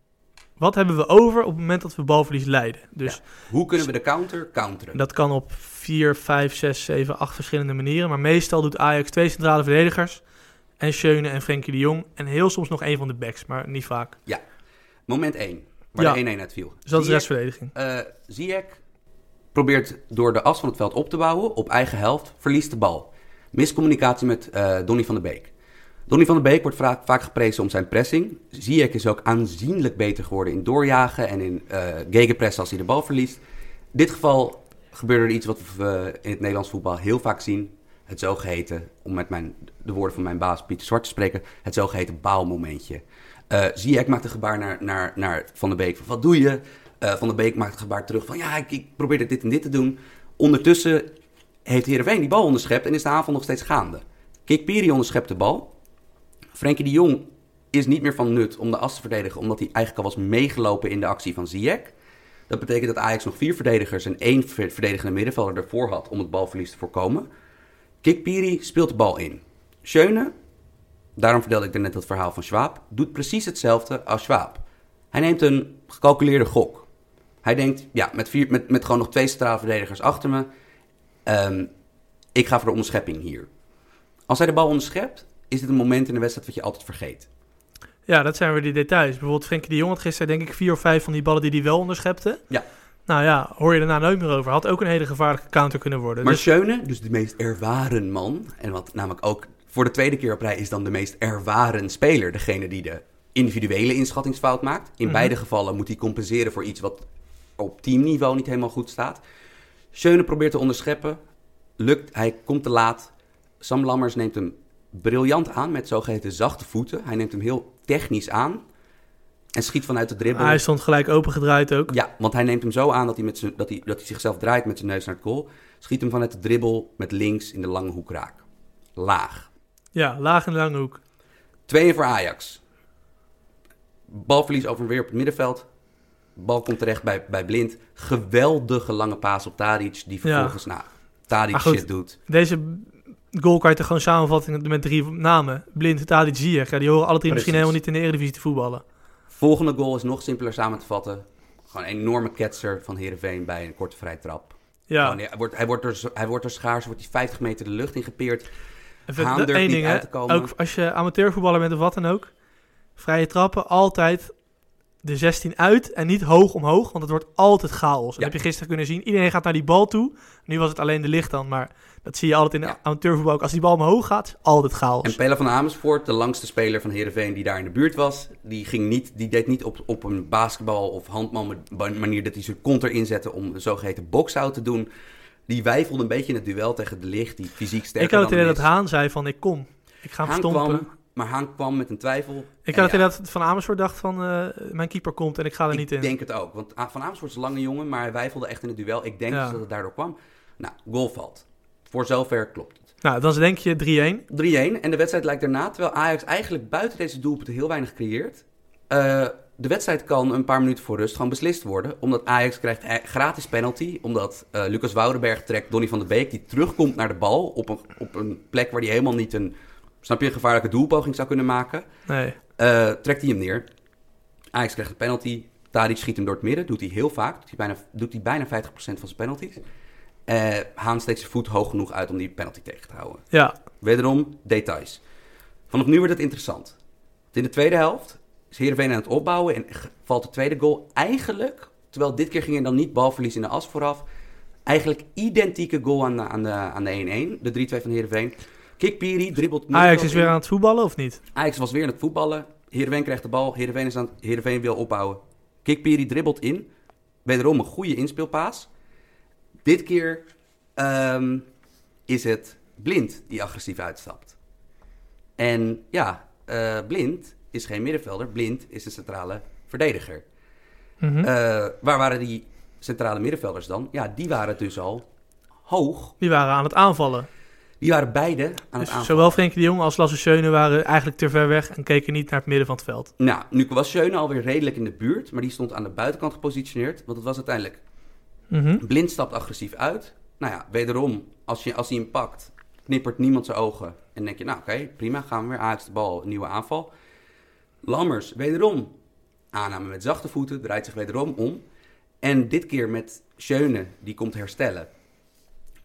Wat hebben we over op het moment dat we balverlies leiden? Dus Hoe kunnen we de counter counteren? dat kan op 4, 5, 6, 7, 8 verschillende manieren. Maar meestal doet Ajax twee centrale verdedigers. En Schöne en Frenkie de Jong. En heel soms nog één van de backs, maar niet vaak. Moment 1, waar Ja. de 1-1 uit viel. Dus dat is Ziyech- restverdediging. Eh Ziyech probeert door de as van het veld op te bouwen op eigen helft, verliest de bal. Miscommunicatie met eh Donny van der Beek. Donny van der Beek wordt vaak, vaak geprezen om zijn pressing. Ziyech is ook aanzienlijk beter geworden in doorjagen en in eh gegenpress als hij de bal verliest. In dit geval gebeurde er iets wat we in het Nederlands voetbal heel vaak zien. Het zogeheten, om met mijn, de woorden van mijn baas Pieter Zwart te spreken, het zogeheten baalmomentje. Eh Ziyech maakt een gebaar naar, naar, naar Van der Beek. Van, wat doe je? Eh, van der Beek maakt het gebaar terug van ja, ik, ik probeer dit en dit te doen. Ondertussen heeft Heerenveen die bal onderschept en is de aanval nog steeds gaande. Kikpiri onderschept de bal. Frenkie de Jong is niet meer van nut om de as te verdedigen, omdat hij eigenlijk al was meegelopen in de actie van Ziyech. Dat betekent dat Ajax nog vier verdedigers en één ver- verdedigende middenvelder ervoor had om het balverlies te voorkomen. Kikpiri speelt de bal in. Schöne, daarom vertelde ik net dat verhaal van Schwab, doet precies hetzelfde als Schwab. Hij neemt een gecalculeerde gok. Hij denkt, ja, met, vier, met, met gewoon nog twee centrale achter me, ehm, ik ga voor de onderschepping hier. Als hij de bal onderschept, is dit een moment in de wedstrijd wat je altijd vergeet. Ja, dat zijn weer die details. Bijvoorbeeld Frenkie de Jong had gisteren denk ik vier of vijf van die ballen die hij wel onderschepte. Ja. Nou ja, hoor je daarna nooit meer over. Had ook een hele gevaarlijke counter kunnen worden. Maar Dus, Schöne, dus de meest ervaren man, en wat namelijk ook voor de tweede keer op rij is dan de meest ervaren speler, degene die de individuele inschattingsfout maakt. In Mhm. beide gevallen moet hij compenseren voor iets wat op teamniveau niet helemaal goed staat. Schöne probeert te onderscheppen, lukt, hij komt te laat. Sam Lammers neemt hem briljant aan met zogeheten zachte voeten. Hij neemt hem heel technisch aan en schiet vanuit de dribbel. hij stond gelijk opengedraaid ook. Ja, want hij neemt hem zo aan dat hij, met dat hij, dat hij zichzelf draait met zijn neus naar het goal. Schiet hem vanuit de dribbel met links in de lange hoek raak. Laag. Ja, laag in de lange hoek. Tweeën voor Ajax. Balverlies over en weer op het middenveld. Bal komt terecht bij, bij Blind. Geweldige lange paas op Tadic. Die vervolgens, nou, Tadic Maar goed. shit doet. Deze De goal kan je toch gewoon samenvatten met drie namen. Blind, Tadic, Ziyech. Ja, die horen alle drie misschien helemaal niet in de Eredivisie te voetballen. Volgende goal is nog simpeler samen te vatten. Gewoon een enorme ketser van Heerenveen bij een korte vrije trap. Ja, Gewoon, hij, wordt, hij, wordt er, hij wordt er schaars, wordt hij 50 meter de lucht ingepeerd. even één ding, hè. te komen. Ook als je amateurvoetballer bent of wat dan ook. Vrije trappen, altijd de 16 uit en niet hoog omhoog, want het wordt altijd chaos. Dat heb je gisteren kunnen zien. Iedereen gaat naar die bal toe. Nu was het alleen de licht dan, maar dat zie je altijd in de Ja. amateurvoetbal ook. Als die bal omhoog gaat, altijd chaos. En Pelle van Amersfoort, de langste speler van Heerenveen die daar in de buurt was, die, ging niet, die deed niet op, op een basketbal of handbal manier dat hij zijn kont erin zette om een zogeheten box-out te doen. Die wijfelde een beetje in het duel tegen de licht, die fysiek sterker ik had het idee dat. Haan zei van ik kom. Ik ga hem Haan stompen. kwam, maar Haan kwam met een twijfel. Ik had het ja, idee dat Van Amersfoort dacht van eh, mijn keeper komt en ik ga er ik niet in. denk het ook, want Van Amersfoort is een lange jongen, maar hij wijfelde echt in het duel. Ik denk Ja. dus dat het daardoor kwam. Nou, goal valt. Voor zover klopt het. Nou, dan denk je 3-1. 3-1 en de wedstrijd lijkt daarna, terwijl Ajax eigenlijk buiten deze doelpunten heel weinig creëert. Eh, de wedstrijd kan een paar minuten voor rust gewoon beslist worden, omdat Ajax krijgt e- gratis penalty, omdat eh, Lucas Woudenberg trekt Donny van der Beek, die terugkomt naar de bal op een, op een plek waar hij helemaal niet een, snap je, een gevaarlijke doelpoging zou kunnen maken. Nee. Eh, trekt hij hem neer. Ajax krijgt een penalty. Tadic schiet hem door het midden. Doet hij heel vaak. Doet hij bijna, doet hij bijna 50% van zijn penalties. Eh Haan steekt zijn voet hoog genoeg uit om die penalty tegen te houden. Ja, Wederom details. Vanaf nu wordt het interessant. Want in de tweede helft is Heerenveen aan het opbouwen en valt de tweede goal eigenlijk, terwijl dit keer ging er dan niet balverlies in de as vooraf, eigenlijk identieke goal aan de, aan de, aan de 1-1, de 3-2 van Heerenveen. Kikpiri dribbelt... Ajax is in. weer aan het voetballen of niet? Ajax was weer aan het voetballen. Heerenveen krijgt de bal. Heerenveen, is aan, Heerenveen wil opbouwen. Kikpiri dribbelt in. Wederom een goede inspeelpaas. Dit keer ehm, is het Blind die agressief uitstapt. En ja, eh, Blind is geen middenvelder. Blind is een centrale verdediger. Mhm. Eh, waar waren die centrale middenvelders dan? Ja, die waren dus al hoog. Die waren aan het aanvallen. Die waren beide aan het Dus aanvallen. zowel Frenkie de Jong als Lasse Schöne waren eigenlijk te ver weg en keken niet naar het midden van het veld. Nou, nu was Schöne alweer redelijk in de buurt, maar die stond aan de buitenkant gepositioneerd. Want het was uiteindelijk Mhm. blind stapt agressief uit. Nou ja, wederom, als, je, als hij hem pakt, knippert niemand zijn ogen. En denk je, nou oké, prima, gaan we weer. Ajax de bal, nieuwe aanval. Lammers, wederom, aanname met zachte voeten, draait zich wederom om. En dit keer met Schöne, die komt herstellen.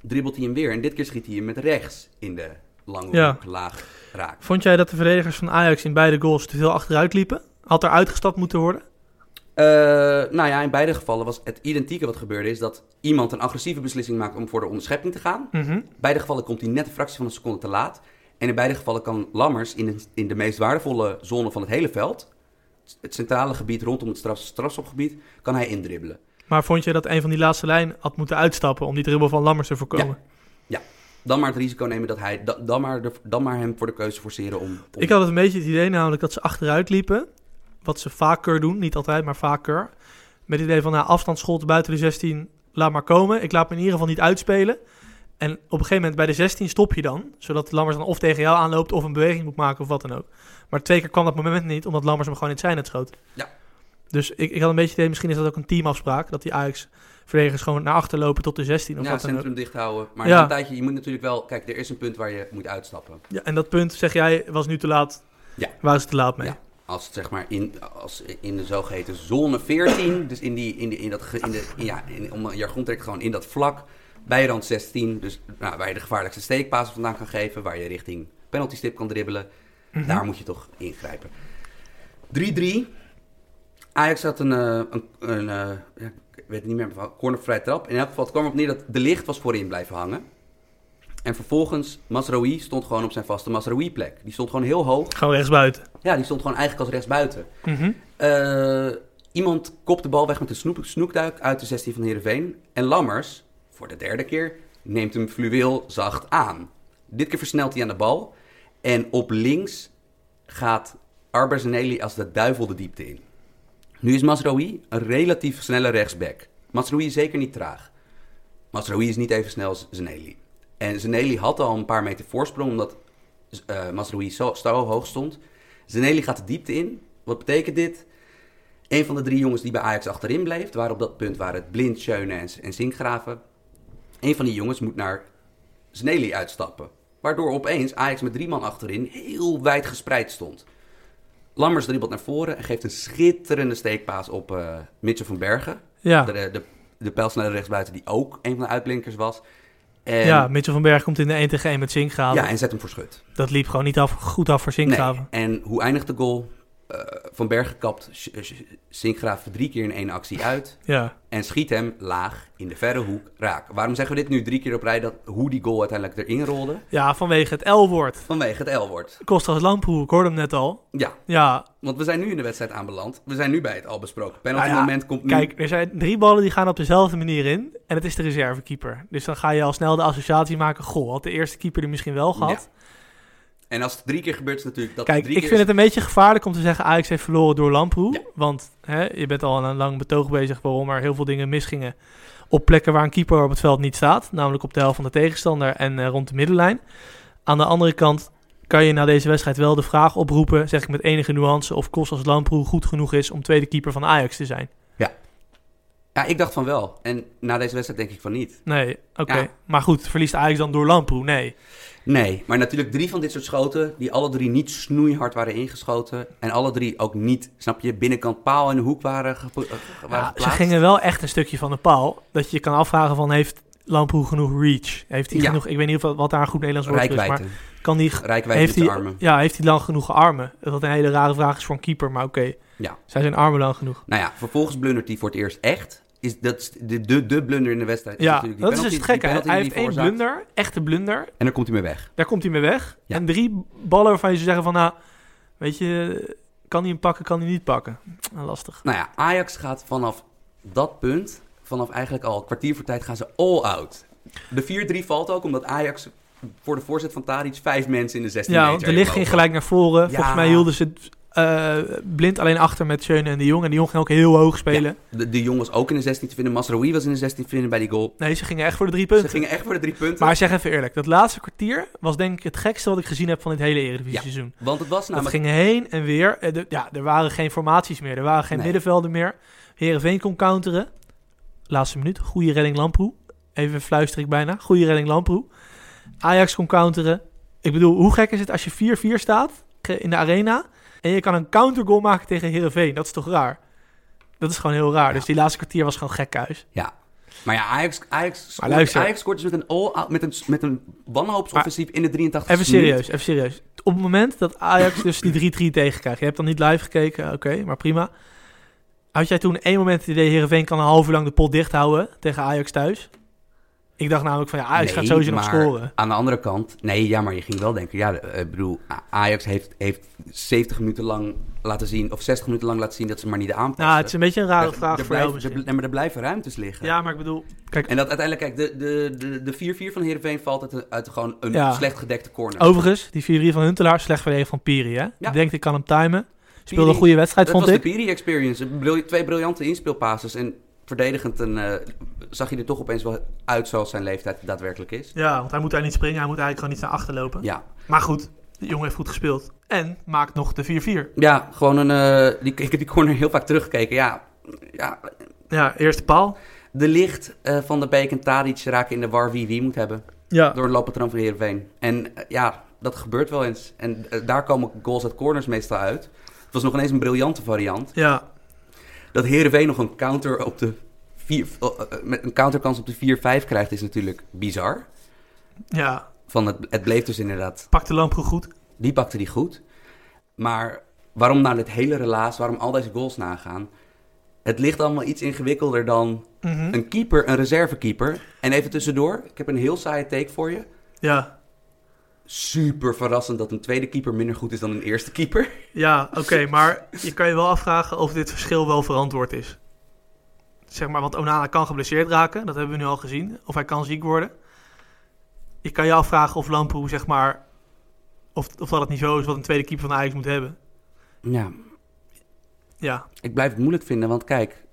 Dribbelt hij hem weer en dit keer schiet hij hem met rechts in de lange Ja. laag raak. Vond jij dat de verdedigers van Ajax in beide goals te veel achteruit liepen? Had er uitgestapt moeten worden? Eh, nou ja, in beide gevallen was het identieke wat gebeurde. Is dat iemand een agressieve beslissing maakt om voor de onderschepping te gaan. Mhm. In beide gevallen komt hij net een fractie van een seconde te laat. En in beide gevallen kan Lammers in de, in de meest waardevolle zone van het hele veld... het centrale gebied rondom het straf, strafschopgebied, kan hij indribbelen. Maar vond je dat een van die laatste lijn had moeten uitstappen om die dribbel van Lammers te voorkomen? Dan maar het risico nemen dat hij... da- Dan maar, de, dan maar hem voor de keuze forceren om... om Ik had het een beetje het idee namelijk dat ze achteruit liepen. Wat ze vaker doen, niet altijd, maar vaker. Met het idee van nou, afstandsschot buiten de 16, laat maar komen. Ik laat me in ieder geval niet uitspelen. En op een gegeven moment bij de 16 stop je dan. Zodat Lammers dan of tegen jou aanloopt of een beweging moet maken of wat dan ook. Maar twee keer kwam dat moment niet, omdat Lammers hem gewoon in het zijn net schoot. Ja. Dus ik, ik had een beetje het idee, misschien is dat ook een teamafspraak. Dat die Ajax-verdedigers gewoon naar achter lopen tot de 16 of ja, wat dan ook. centrum dicht houden. Maar Ja. een tijdje, je moet natuurlijk wel... Kijk, er is een punt waar je moet uitstappen. Ja, en dat punt, zeg jij, was nu te laat. Ja. Waren ze te laat mee? Ja. Als zeg maar in, als in de zogeheten zone 14, dus in, die, in, die, in dat, in de, in, ja, in, om een jargon trekt gewoon in dat vlak, bij rand 16, dus nou, waar je de gevaarlijkste steekpasen vandaan kan geven, waar je richting penalty stip kan dribbelen, Mhm. daar moet je toch ingrijpen. 3-3. Ajax had een, eh, een, een eh, ja, ik weet het niet meer, cornervrij trap. In elk geval, het kwam op neer dat de licht was voorin blijven hangen. En vervolgens, Masraoui stond gewoon op zijn vaste Masraoui-plek. Die stond gewoon heel hoog. Gewoon rechtsbuiten. Ja, die stond gewoon eigenlijk als rechtsbuiten. Mhm. Eh, iemand kopt de bal weg met een snoep, snoekduik uit de 16 van Heerenveen. En Lammers, voor de derde keer, neemt hem fluweel zacht aan. Dit keer versnelt hij aan de bal. En op links gaat Arber Zeneli als de duivel de diepte in. Nu is Masraoui een relatief snelle rechtsback. Masraoui is zeker niet traag. Masraoui is niet even snel als Zeneli. En Zeneli had al een paar meter voorsprong, omdat eh Masraoui zo, zo hoog stond. Zeneli gaat de diepte in. Wat betekent dit? Een van de drie jongens die bij Ajax achterin bleef, waren op dat punt waren het Blind, Schöne en, en Sinkgraven. Een van die jongens moet naar Zeneli uitstappen. Waardoor opeens Ajax met drie man achterin heel wijd gespreid stond. Lammers dribbelt naar voren en geeft een schitterende steekpaas op uh, Mitchell van Bergen. Ja. De, de, de pijlsnelle rechtsbuiten die ook een van de uitblinkers was. En, ja, Mitchell van Berg komt in de 1 tegen 1 met Zinkgraven. Ja, en zet hem voor schut. Dat liep gewoon niet af, goed af voor Zinkgraven. Nee. En hoe eindigt de goal? Uh, van Bergen kapt Zinkgraven drie keer in één actie uit. Ja. En schiet hem laag in de verre hoek raak. Waarom zeggen we dit nu drie keer op rij, dat, hoe die goal uiteindelijk erin rolde? Ja, vanwege het L-woord. Vanwege het L-woord. Kostas Lamproe, ik hoorde hem net al. Ja. Ja. Want we zijn nu in de wedstrijd aanbeland. We zijn nu bij het al besproken. Penalty nou ja, moment komt nu. Kijk, er zijn drie ballen die gaan op dezelfde manier in. En het is de reservekeeper. Dus dan ga je al snel de associatie maken. Goh, had de eerste keeper er misschien wel gehad. Ja. En als het drie keer gebeurt, is natuurlijk dat. Kijk, drie ik keer vind het een beetje gevaarlijk om te zeggen: Ajax heeft verloren door Lamproe. Ja. Want hè, je bent al een lang betoog bezig waarom er heel veel dingen misgingen. Op plekken waar een keeper op het veld niet staat. Namelijk op de helft van de tegenstander en uh, rond de middenlijn. Aan de andere kant kan je na deze wedstrijd wel de vraag oproepen, zeg ik met enige nuance, of Kostas Lamproe goed genoeg is om tweede keeper van Ajax te zijn. Ja. Ja, ik dacht van wel. En na deze wedstrijd denk ik van niet. Nee, oké. Ja. Maar goed, verliest Ajax dan door Lamproe? Nee. Nee, maar natuurlijk drie van dit soort schoten, die alle drie niet snoeihard waren ingeschoten. En alle drie ook niet, snap je, binnenkant paal in de hoek waren, eh, waren Ja, ze gingen wel echt een stukje van de paal. Dat je je kan afvragen van, heeft Lamproe genoeg reach? Heeft hij Ja. genoeg, ik weet niet of, wat daar een goed Nederlands woord is, maar kan die, Rijkwijde heeft hij, armen. ja, heeft hij lang genoeg armen? Dat een hele rare vraag is voor een keeper, maar oké. Ja. Zijn zijn armen lang genoeg? Nou ja, vervolgens blundert hij voor het eerst echt. Is, dat is de, de, de blunder in de wedstrijd. is Ja, natuurlijk die dat is dus het gekke. Hij heeft één veroorzaakt. blunder, echte blunder. En dan komt hij mee weg. Daar komt hij mee weg. Ja. En drie ballen waarvan je zou zeggen van, nou, weet je, kan hij hem pakken, kan hij niet pakken? Nou, lastig. Nou ja, Ajax gaat vanaf dat punt, vanaf eigenlijk al een kwartier voor tijd, gaan ze all out. De 4-3 valt ook omdat Ajax voor de voorzet van Tadic vijf mensen in de 16 Ja, meter want de licht ging gelijk naar voren. Ja. Volgens mij hielden ze het eh, blind alleen achter met Schöne en de Jong. En de Jong ging ook heel hoog spelen. De, de jongens ook in de 16 te vinden. Masraoui was in de 16 te vinden bij die goal. Nee, ze gingen echt voor de drie punten. Ze gingen echt voor de drie punten. Maar zeg even eerlijk, dat laatste kwartier was denk ik het gekste wat ik gezien heb van dit hele Eredivisie-seizoen. Want het was Dat namelijk... ging heen en weer. Eh, de- ja, er waren geen formaties meer, er waren geen Nee. middenvelden meer. Herenveen kon counteren. Laatste minuut, goede redding Lamproe. Even fluister ik bijna, goede redding Lamproe. Ajax kon counteren. Ik bedoel, hoe gek is het als je 4-4 staat in de arena... en je kan een countergoal maken tegen Herenveen? Dat is toch raar? Dat is gewoon heel raar. Ja. Dus die laatste kwartier was gewoon gekhuis. Ja. Maar ja, Ajax, Ajax, scoort. Ajax scoort dus met een, all, met een, met een wanhoopsoffensief in de 83 Even serieus, even serieus. Op het moment dat Ajax dus die 3-3 tegenkrijgt... je hebt dan niet live gekeken, oké, maar prima. Had jij toen één moment het idee... Heerenveen kan een half uur lang de pot dicht houden tegen Ajax thuis? Ik dacht namelijk van ja, Ajax gaat sowieso nog scoren. Aan de andere kant, nee, ja, maar je ging wel denken, ja, eh, ik bedoel, Ajax heeft, heeft 70 minuten lang laten zien, of 60 minuten lang laten zien dat ze maar niet aanpassen. Nou, het is een beetje een rare Er- vraag er voor jou blijven, er, nee, maar er blijven ruimtes liggen. Ja, maar ik bedoel... Kijk, En dat uiteindelijk, kijk, de, de, de, de 4-4 van Heerenveen valt uit, uit gewoon een Ja. slecht gedekte corner. overigens, die 4-3 van Huntelaar... slecht verdedigd van Piri, hè? Ja. Ik denk, ik kan hem timen. Speelde een goede wedstrijd, dat vond was ik. de Piri experience. Een bril- twee briljante inspeelpasses en verdedigend en, eh, zag je er toch opeens wel uit zoals zijn leeftijd daadwerkelijk is. Ja, want hij moet daar niet springen. Hij moet eigenlijk gewoon niet naar achter lopen. Ja, Maar goed, de jongen heeft goed gespeeld. En maakt nog de 4-4. ja gewoon een, eh, die, ik heb die corner heel vaak teruggekeken. Ja, ja Ja, eerste paal. de licht eh, van de Beek en Tadic raken in de war wie wie moet hebben. Ja, Door een looppatroon van Heerenveen. En ja, dat gebeurt wel eens. En daar komen goals uit corners meestal uit. Het was nog ineens een briljante variant. ja. Dat Heerenveen nog een counter op de... Vier, eh, eh, met een counterkans op de 4-5 krijgt is natuurlijk bizar. ja. Van het, het bleef dus inderdaad... Pakt de Lamproe goed. Die pakte die goed. Maar waarom nou dit hele relaas, waarom al deze goals nagaan? Het ligt allemaal iets ingewikkelder dan Mhm. een keeper, een reservekeeper. En even tussendoor, ik heb een heel saaie take voor je. Ja, Super verrassend dat een tweede keeper minder goed is dan een eerste keeper. ja oké. maar je kan je wel afvragen of dit verschil wel verantwoord is. Zeg maar, want Onana kan geblesseerd raken. Dat hebben we nu al gezien. Of hij kan ziek worden. Je kan je afvragen of Lamproe, zeg maar... Of, of dat het niveau is wat een tweede keeper van Ajax moet hebben. Ja, Ja, ik blijf het moeilijk vinden, want kijk...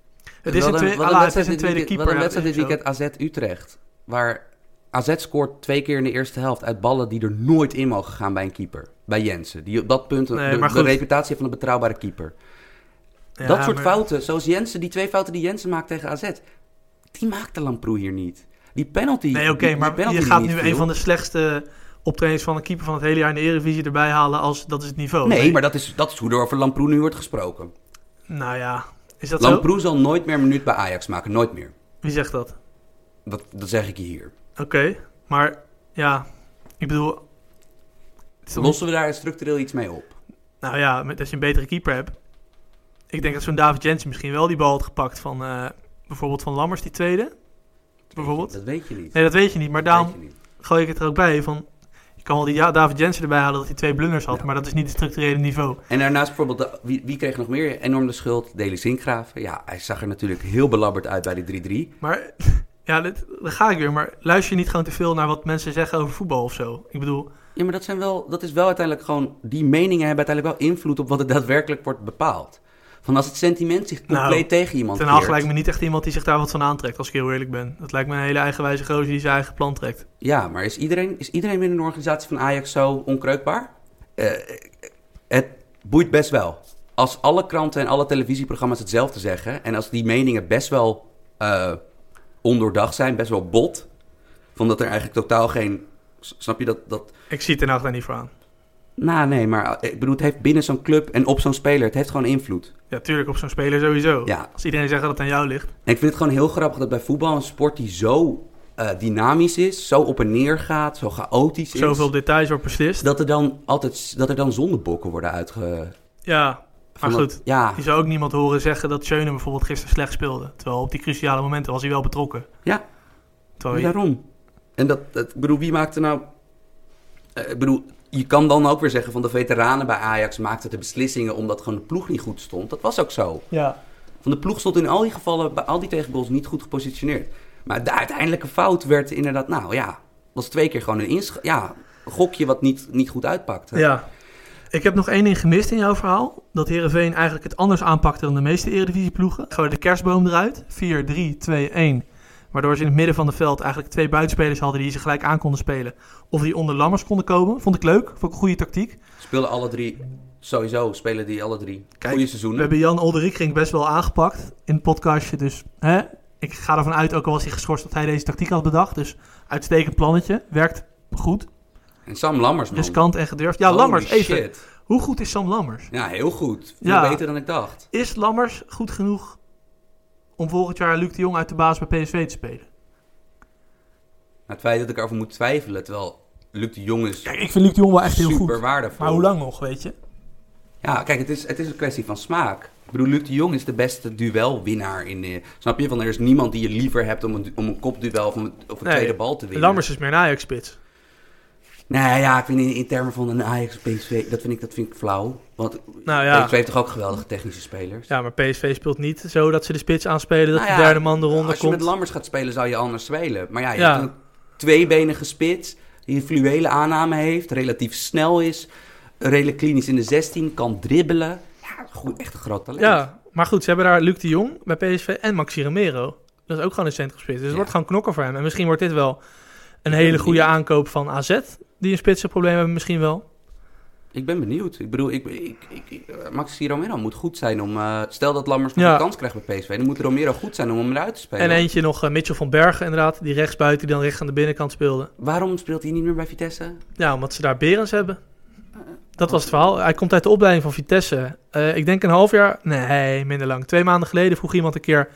het is een, twee, het is een dit tweede keeper. Wat een wedstrijd dit weekend AZ Utrecht. Waar AZ scoort twee keer in de eerste helft uit ballen die er nooit in mogen gaan bij een keeper. Bij Jensen. Die op dat punt Nee, de, de reputatie heeft van een betrouwbare keeper. Ja, dat soort maar- fouten, zoals Jensen, die twee fouten die Jensen maakt tegen AZ, die maakte Lamproe hier niet. Die penalty. Nee, oké, maar penalty je gaat nu viel. een van de slechtste optredens van een keeper van het hele jaar in de Eredivisie erbij halen als dat is het niveau. Nee, maar dat is, dat is hoe er over Lamproe nu wordt gesproken. Nou ja, is dat zo? Lamproe zal nooit meer een minuut bij Ajax maken. Nooit meer. Wie zegt dat? Dat, dat zeg ik je hier. Oké, maar ja, ik bedoel... Lossen we daar structureel iets mee op? Nou ja, met, als je een betere keeper hebt. Ik denk dat zo'n David Jensen misschien wel die bal had gepakt van eh, bijvoorbeeld van Lammers, die tweede. Bijvoorbeeld. Dat weet je niet. Nee, dat weet je niet. Maar Dat daarom gooi ik het er ook bij van... Je kan wel die ja, David Jensen erbij halen dat hij twee blunders had, Ja. maar dat is niet het structurele niveau. En daarnaast bijvoorbeeld, de- wie, wie kreeg nog meer enorm de schuld? Deli Zinkgraven. Ja, hij zag er natuurlijk heel belabberd uit bij die 3-3. Maar ja, dit, daar ga ik weer. Maar luister je niet gewoon te veel naar wat mensen zeggen over voetbal of zo? Ik bedoel, Ja, maar dat, zijn wel, dat is wel uiteindelijk gewoon... Die meningen hebben uiteindelijk wel invloed op wat er daadwerkelijk wordt bepaald. Van als het sentiment zich compleet Nou, tegen iemand Ten keert. lijkt me niet echt iemand die zich daar wat van aantrekt, als ik heel eerlijk ben. Dat lijkt me een hele eigenwijze gozer die zijn eigen plan trekt. Ja, maar is iedereen, is iedereen binnen een organisatie van Ajax zo onkreukbaar? Eh, het boeit best wel. Als alle kranten en alle televisieprogramma's hetzelfde zeggen... en als die meningen best wel eh ondoordacht zijn, best wel bot... van dat er eigenlijk totaal geen... Snap je dat... dat Ik zie Ten Hag daar niet voor aan. nou, nee, maar eh, ik bedoel, het heeft binnen zo'n club en op zo'n speler... het heeft gewoon invloed. Ja, tuurlijk op zo'n speler sowieso. Ja. Als iedereen zegt dat het aan jou ligt. En ik vind het gewoon heel grappig dat bij voetbal... een sport die zo eh, dynamisch is, zo op en neer gaat, zo chaotisch is... Zoveel details wordt beslist. dat er dan altijd dat er dan zondebokken worden uitge... Ja, maar dat- goed. Ja, Je zou ook niemand horen zeggen dat Schöne bijvoorbeeld gisteren slecht speelde. Terwijl op die cruciale momenten was hij wel betrokken. ja, Terwijl je- daarom. En dat, dat, ik bedoel, wie maakte nou... eh, ik bedoel, je kan dan ook weer zeggen van de veteranen bij Ajax maakten de beslissingen omdat gewoon de ploeg niet goed stond. Dat was ook zo. ja. Van de ploeg stond in al die gevallen, bij al die tegengoals niet goed gepositioneerd. Maar de uiteindelijke fout werd inderdaad, nou ja, was twee keer gewoon een insch ja, gokje wat niet, niet goed uitpakte. ja. Ik heb nog één ding gemist in jouw verhaal. Dat Herenveen eigenlijk het anders aanpakte dan de meeste Eredivisieploegen. Gewoon de kerstboom eruit. 4, 3, 2, 1. Waardoor ze in het midden van het veld eigenlijk twee buitenspelers hadden die ze gelijk aan konden spelen. Of die onder Lammers konden komen. Vond ik leuk. Vond ik een goede tactiek. Speelden alle drie, sowieso spelen die alle drie Kijk, goede We seizoenen. hebben Jan Olderikring best wel aangepakt in het podcastje. Dus hè, ik ga ervan uit, ook al was hij geschorst, dat hij deze tactiek had bedacht. Dus uitstekend plannetje. Werkt goed. En Sam Lammers, man. Riskant en gedurfd. Ja, Holy Lammers, even. shit. Hoe goed is Sam Lammers? Ja, heel goed. Veel Ja. beter dan ik dacht. Is Lammers goed genoeg om volgend jaar Luc de Jong uit de baas bij PSV te spelen? Maar het feit dat ik erover moet twijfelen, terwijl Luc de Jong is Kijk, ik vind Luc de Jong wel echt heel super goed. waardevol. Maar hoe lang nog, weet je? Ja, kijk, het is, het is een kwestie van smaak. Ik bedoel, Luc de Jong is de beste duelwinnaar in de... Snap je? Van er is niemand die je liever hebt om een, om een kopduel of een, of een Nee, tweede bal te winnen. Lammers is meer een Ajax-spits. Nee, ja, ik vind in, in termen van een Ajax PSV, dat vind ik, dat vind ik flauw. Want Nou ja. PSV heeft toch ook geweldige technische spelers? Ja, maar PSV speelt niet zo dat ze de spits aanspelen, dat Nou de derde man eronder Als je komt. met Lammers gaat spelen, zou je anders spelen. Maar ja, je Ja. hebt een tweebenige spits die een fluwele aanname heeft, relatief snel is, redelijk klinisch in de 16, kan dribbelen. Ja, goed, echt een groot talent. Ja, maar goed, ze hebben daar Luc de Jong bij PSV en Maxi Romero. Dat is ook gewoon een centrumspits. Dus het wordt gewoon knokken voor hem. En misschien wordt dit wel een hele goede benieuwd. aankoop van AZ. Die een spitsenprobleem hebben misschien wel. Ik ben benieuwd. Ik bedoel, ik, ik, ik, eh, Maxi Romero moet goed zijn om... eh, stel dat Lammers nog Ja. een kans krijgt bij PSV, dan moet Romero goed zijn om hem eruit te spelen. En eentje nog eh, Mitchell van Bergen inderdaad. Die rechtsbuiten die dan recht aan de binnenkant speelde. Waarom speelt hij niet meer bij Vitesse? Ja, omdat ze daar Berens hebben. Dat was het verhaal. Hij komt uit de opleiding van Vitesse. Ik denk een half jaar... Nee, minder lang. Twee maanden geleden vroeg iemand een keer...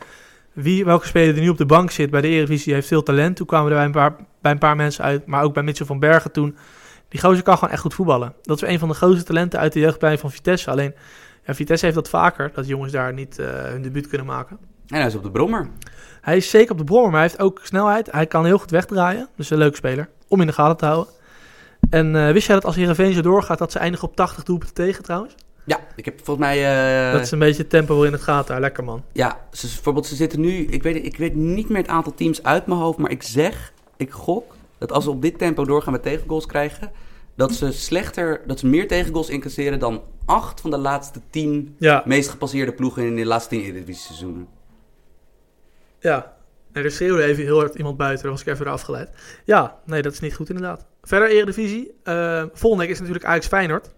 Wie, welke speler er nu op de bank zit bij de Eredivisie heeft veel talent. Toen kwamen er bij een, paar, bij een paar mensen uit. Maar ook bij Mitchell van Bergen toen. Die gozer kan gewoon echt goed voetballen. Dat is een van de grootste talenten uit de jeugdplein van Vitesse. Alleen, ja, Vitesse heeft dat vaker. Dat jongens daar niet eh, hun debuut kunnen maken. En hij is op de brommer. Hij is zeker op de brommer, maar hij heeft ook snelheid. Hij kan heel goed wegdraaien. Dus een leuke speler. Om in de gaten te houden. En eh, wist jij dat als Heerenveen zo doorgaat, dat ze eindigen op 80 doelpunten tegen trouwens? Ja, ik heb volgens mij... eh, dat is een beetje tempo waarin het gaat daar. Lekker man. Ja, ze, bijvoorbeeld, ze zitten nu... Ik weet, ik weet niet meer het aantal teams uit mijn hoofd, maar ik zeg, ik gok... dat als ze op dit tempo doorgaan met tegengoals krijgen... dat ze slechter, dat ze meer tegengoals incasseren dan acht van de laatste tien Ja, meest gepasseerde ploegen in de laatste tien Eredivisie seizoenen. ja. Nee, er schreeuwde even heel hard iemand buiten. Daar was ik even eraf geleid. Ja, nee, dat is niet goed inderdaad. Verder Eredivisie. eh volgende week is natuurlijk Ajax Feyenoord.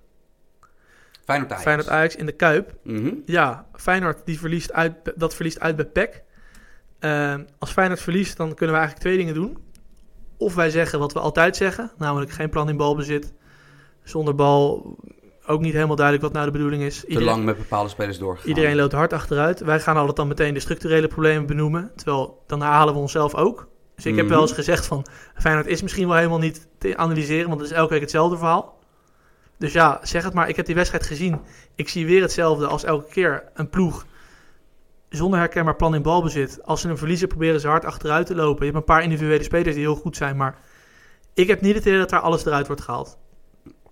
Feyenoord Ajax. Feyenoord Ajax in de Kuip. Mhm. Ja, Feyenoord die verliest uit, dat verliest uit bij PEC. Eh, als Feyenoord verliest, dan kunnen we eigenlijk twee dingen doen. of wij zeggen wat we altijd zeggen, namelijk geen plan in balbezit. Zonder bal ook niet helemaal duidelijk wat nou de bedoeling is. Te lang met bepaalde spelers doorgegaan. Iedereen loopt hard achteruit. Wij gaan altijd dan meteen de structurele problemen benoemen. Terwijl dan halen we onszelf ook. Dus ik heb Mhm. wel eens gezegd van Feyenoord is misschien wel helemaal niet te analyseren, want het is elke week hetzelfde verhaal. Dus ja, zeg het maar. Ik heb die wedstrijd gezien. Ik zie weer hetzelfde als elke keer. Een ploeg zonder herkenbaar plan in balbezit. Als ze een verliezen, proberen ze hard achteruit te lopen. Je hebt een paar individuele spelers die heel goed zijn, maar ik heb niet het idee dat daar alles eruit wordt gehaald.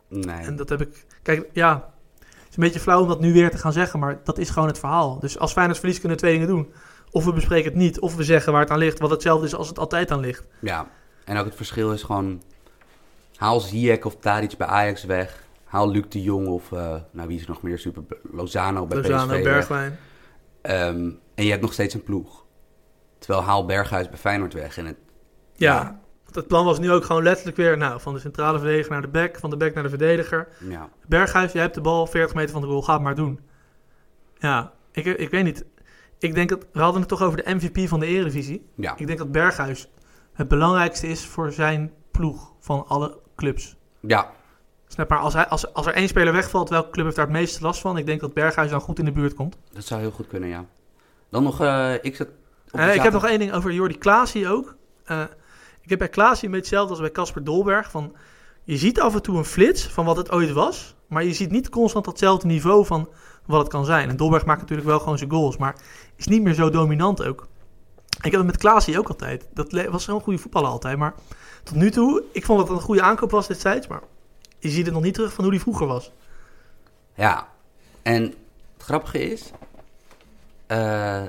Nee. En dat heb ik. Kijk, ja. Het is een beetje flauw om dat nu weer te gaan zeggen, maar dat is gewoon het verhaal. Dus als Feyenoord verliest, kunnen we twee dingen doen. Of we bespreken het niet, of we zeggen waar het aan ligt, wat hetzelfde is als het altijd aan ligt. Ja, en ook het verschil is gewoon... Haal Ziyech of Tadic bij Ajax weg. Haal Luc de Jong of... eh, nou, wie is er nog meer? Super... Lozano bij Lozano, PSV. Bergwijn. Ehm, en je hebt nog steeds een ploeg. Terwijl haal Berghuis bij Feyenoord weg. En het, Ja. Ja. Het plan was nu ook gewoon letterlijk weer nou, van de centrale verdediger naar de back, van de back naar de verdediger. ja, Berghuis, jij hebt de bal 40 meter van de goal, ga het maar doen. Ja, ik, ik weet niet. Ik denk dat, we hadden het toch over de MVP van de Eredivisie. ja, Ik denk dat Berghuis het belangrijkste is voor zijn ploeg van alle clubs. ja, Snap maar, als, hij, als, als er één speler wegvalt, welke club heeft daar het meeste last van? Ik denk dat Berghuis dan goed in de buurt komt. dat zou heel goed kunnen, ja. Dan nog, eh, ik zat... ik heb nog één ding over Jordi Klaasie ook. Eh, ik heb bij Klaasie een beetje hetzelfde als bij Casper Dolberg. Van, je ziet af en toe een flits van wat het ooit was, maar je ziet niet constant datzelfde niveau van wat het kan zijn. En Dolberg maakt natuurlijk wel gewoon zijn goals, maar is niet meer zo dominant ook. Ik heb het met Klaasie ook altijd. Dat was zo'n goede voetballer altijd, maar tot nu toe, ik vond dat het een goede aankoop was destijds, maar je ziet het nog niet terug van hoe die vroeger was. Ja, en het grappige is... eh,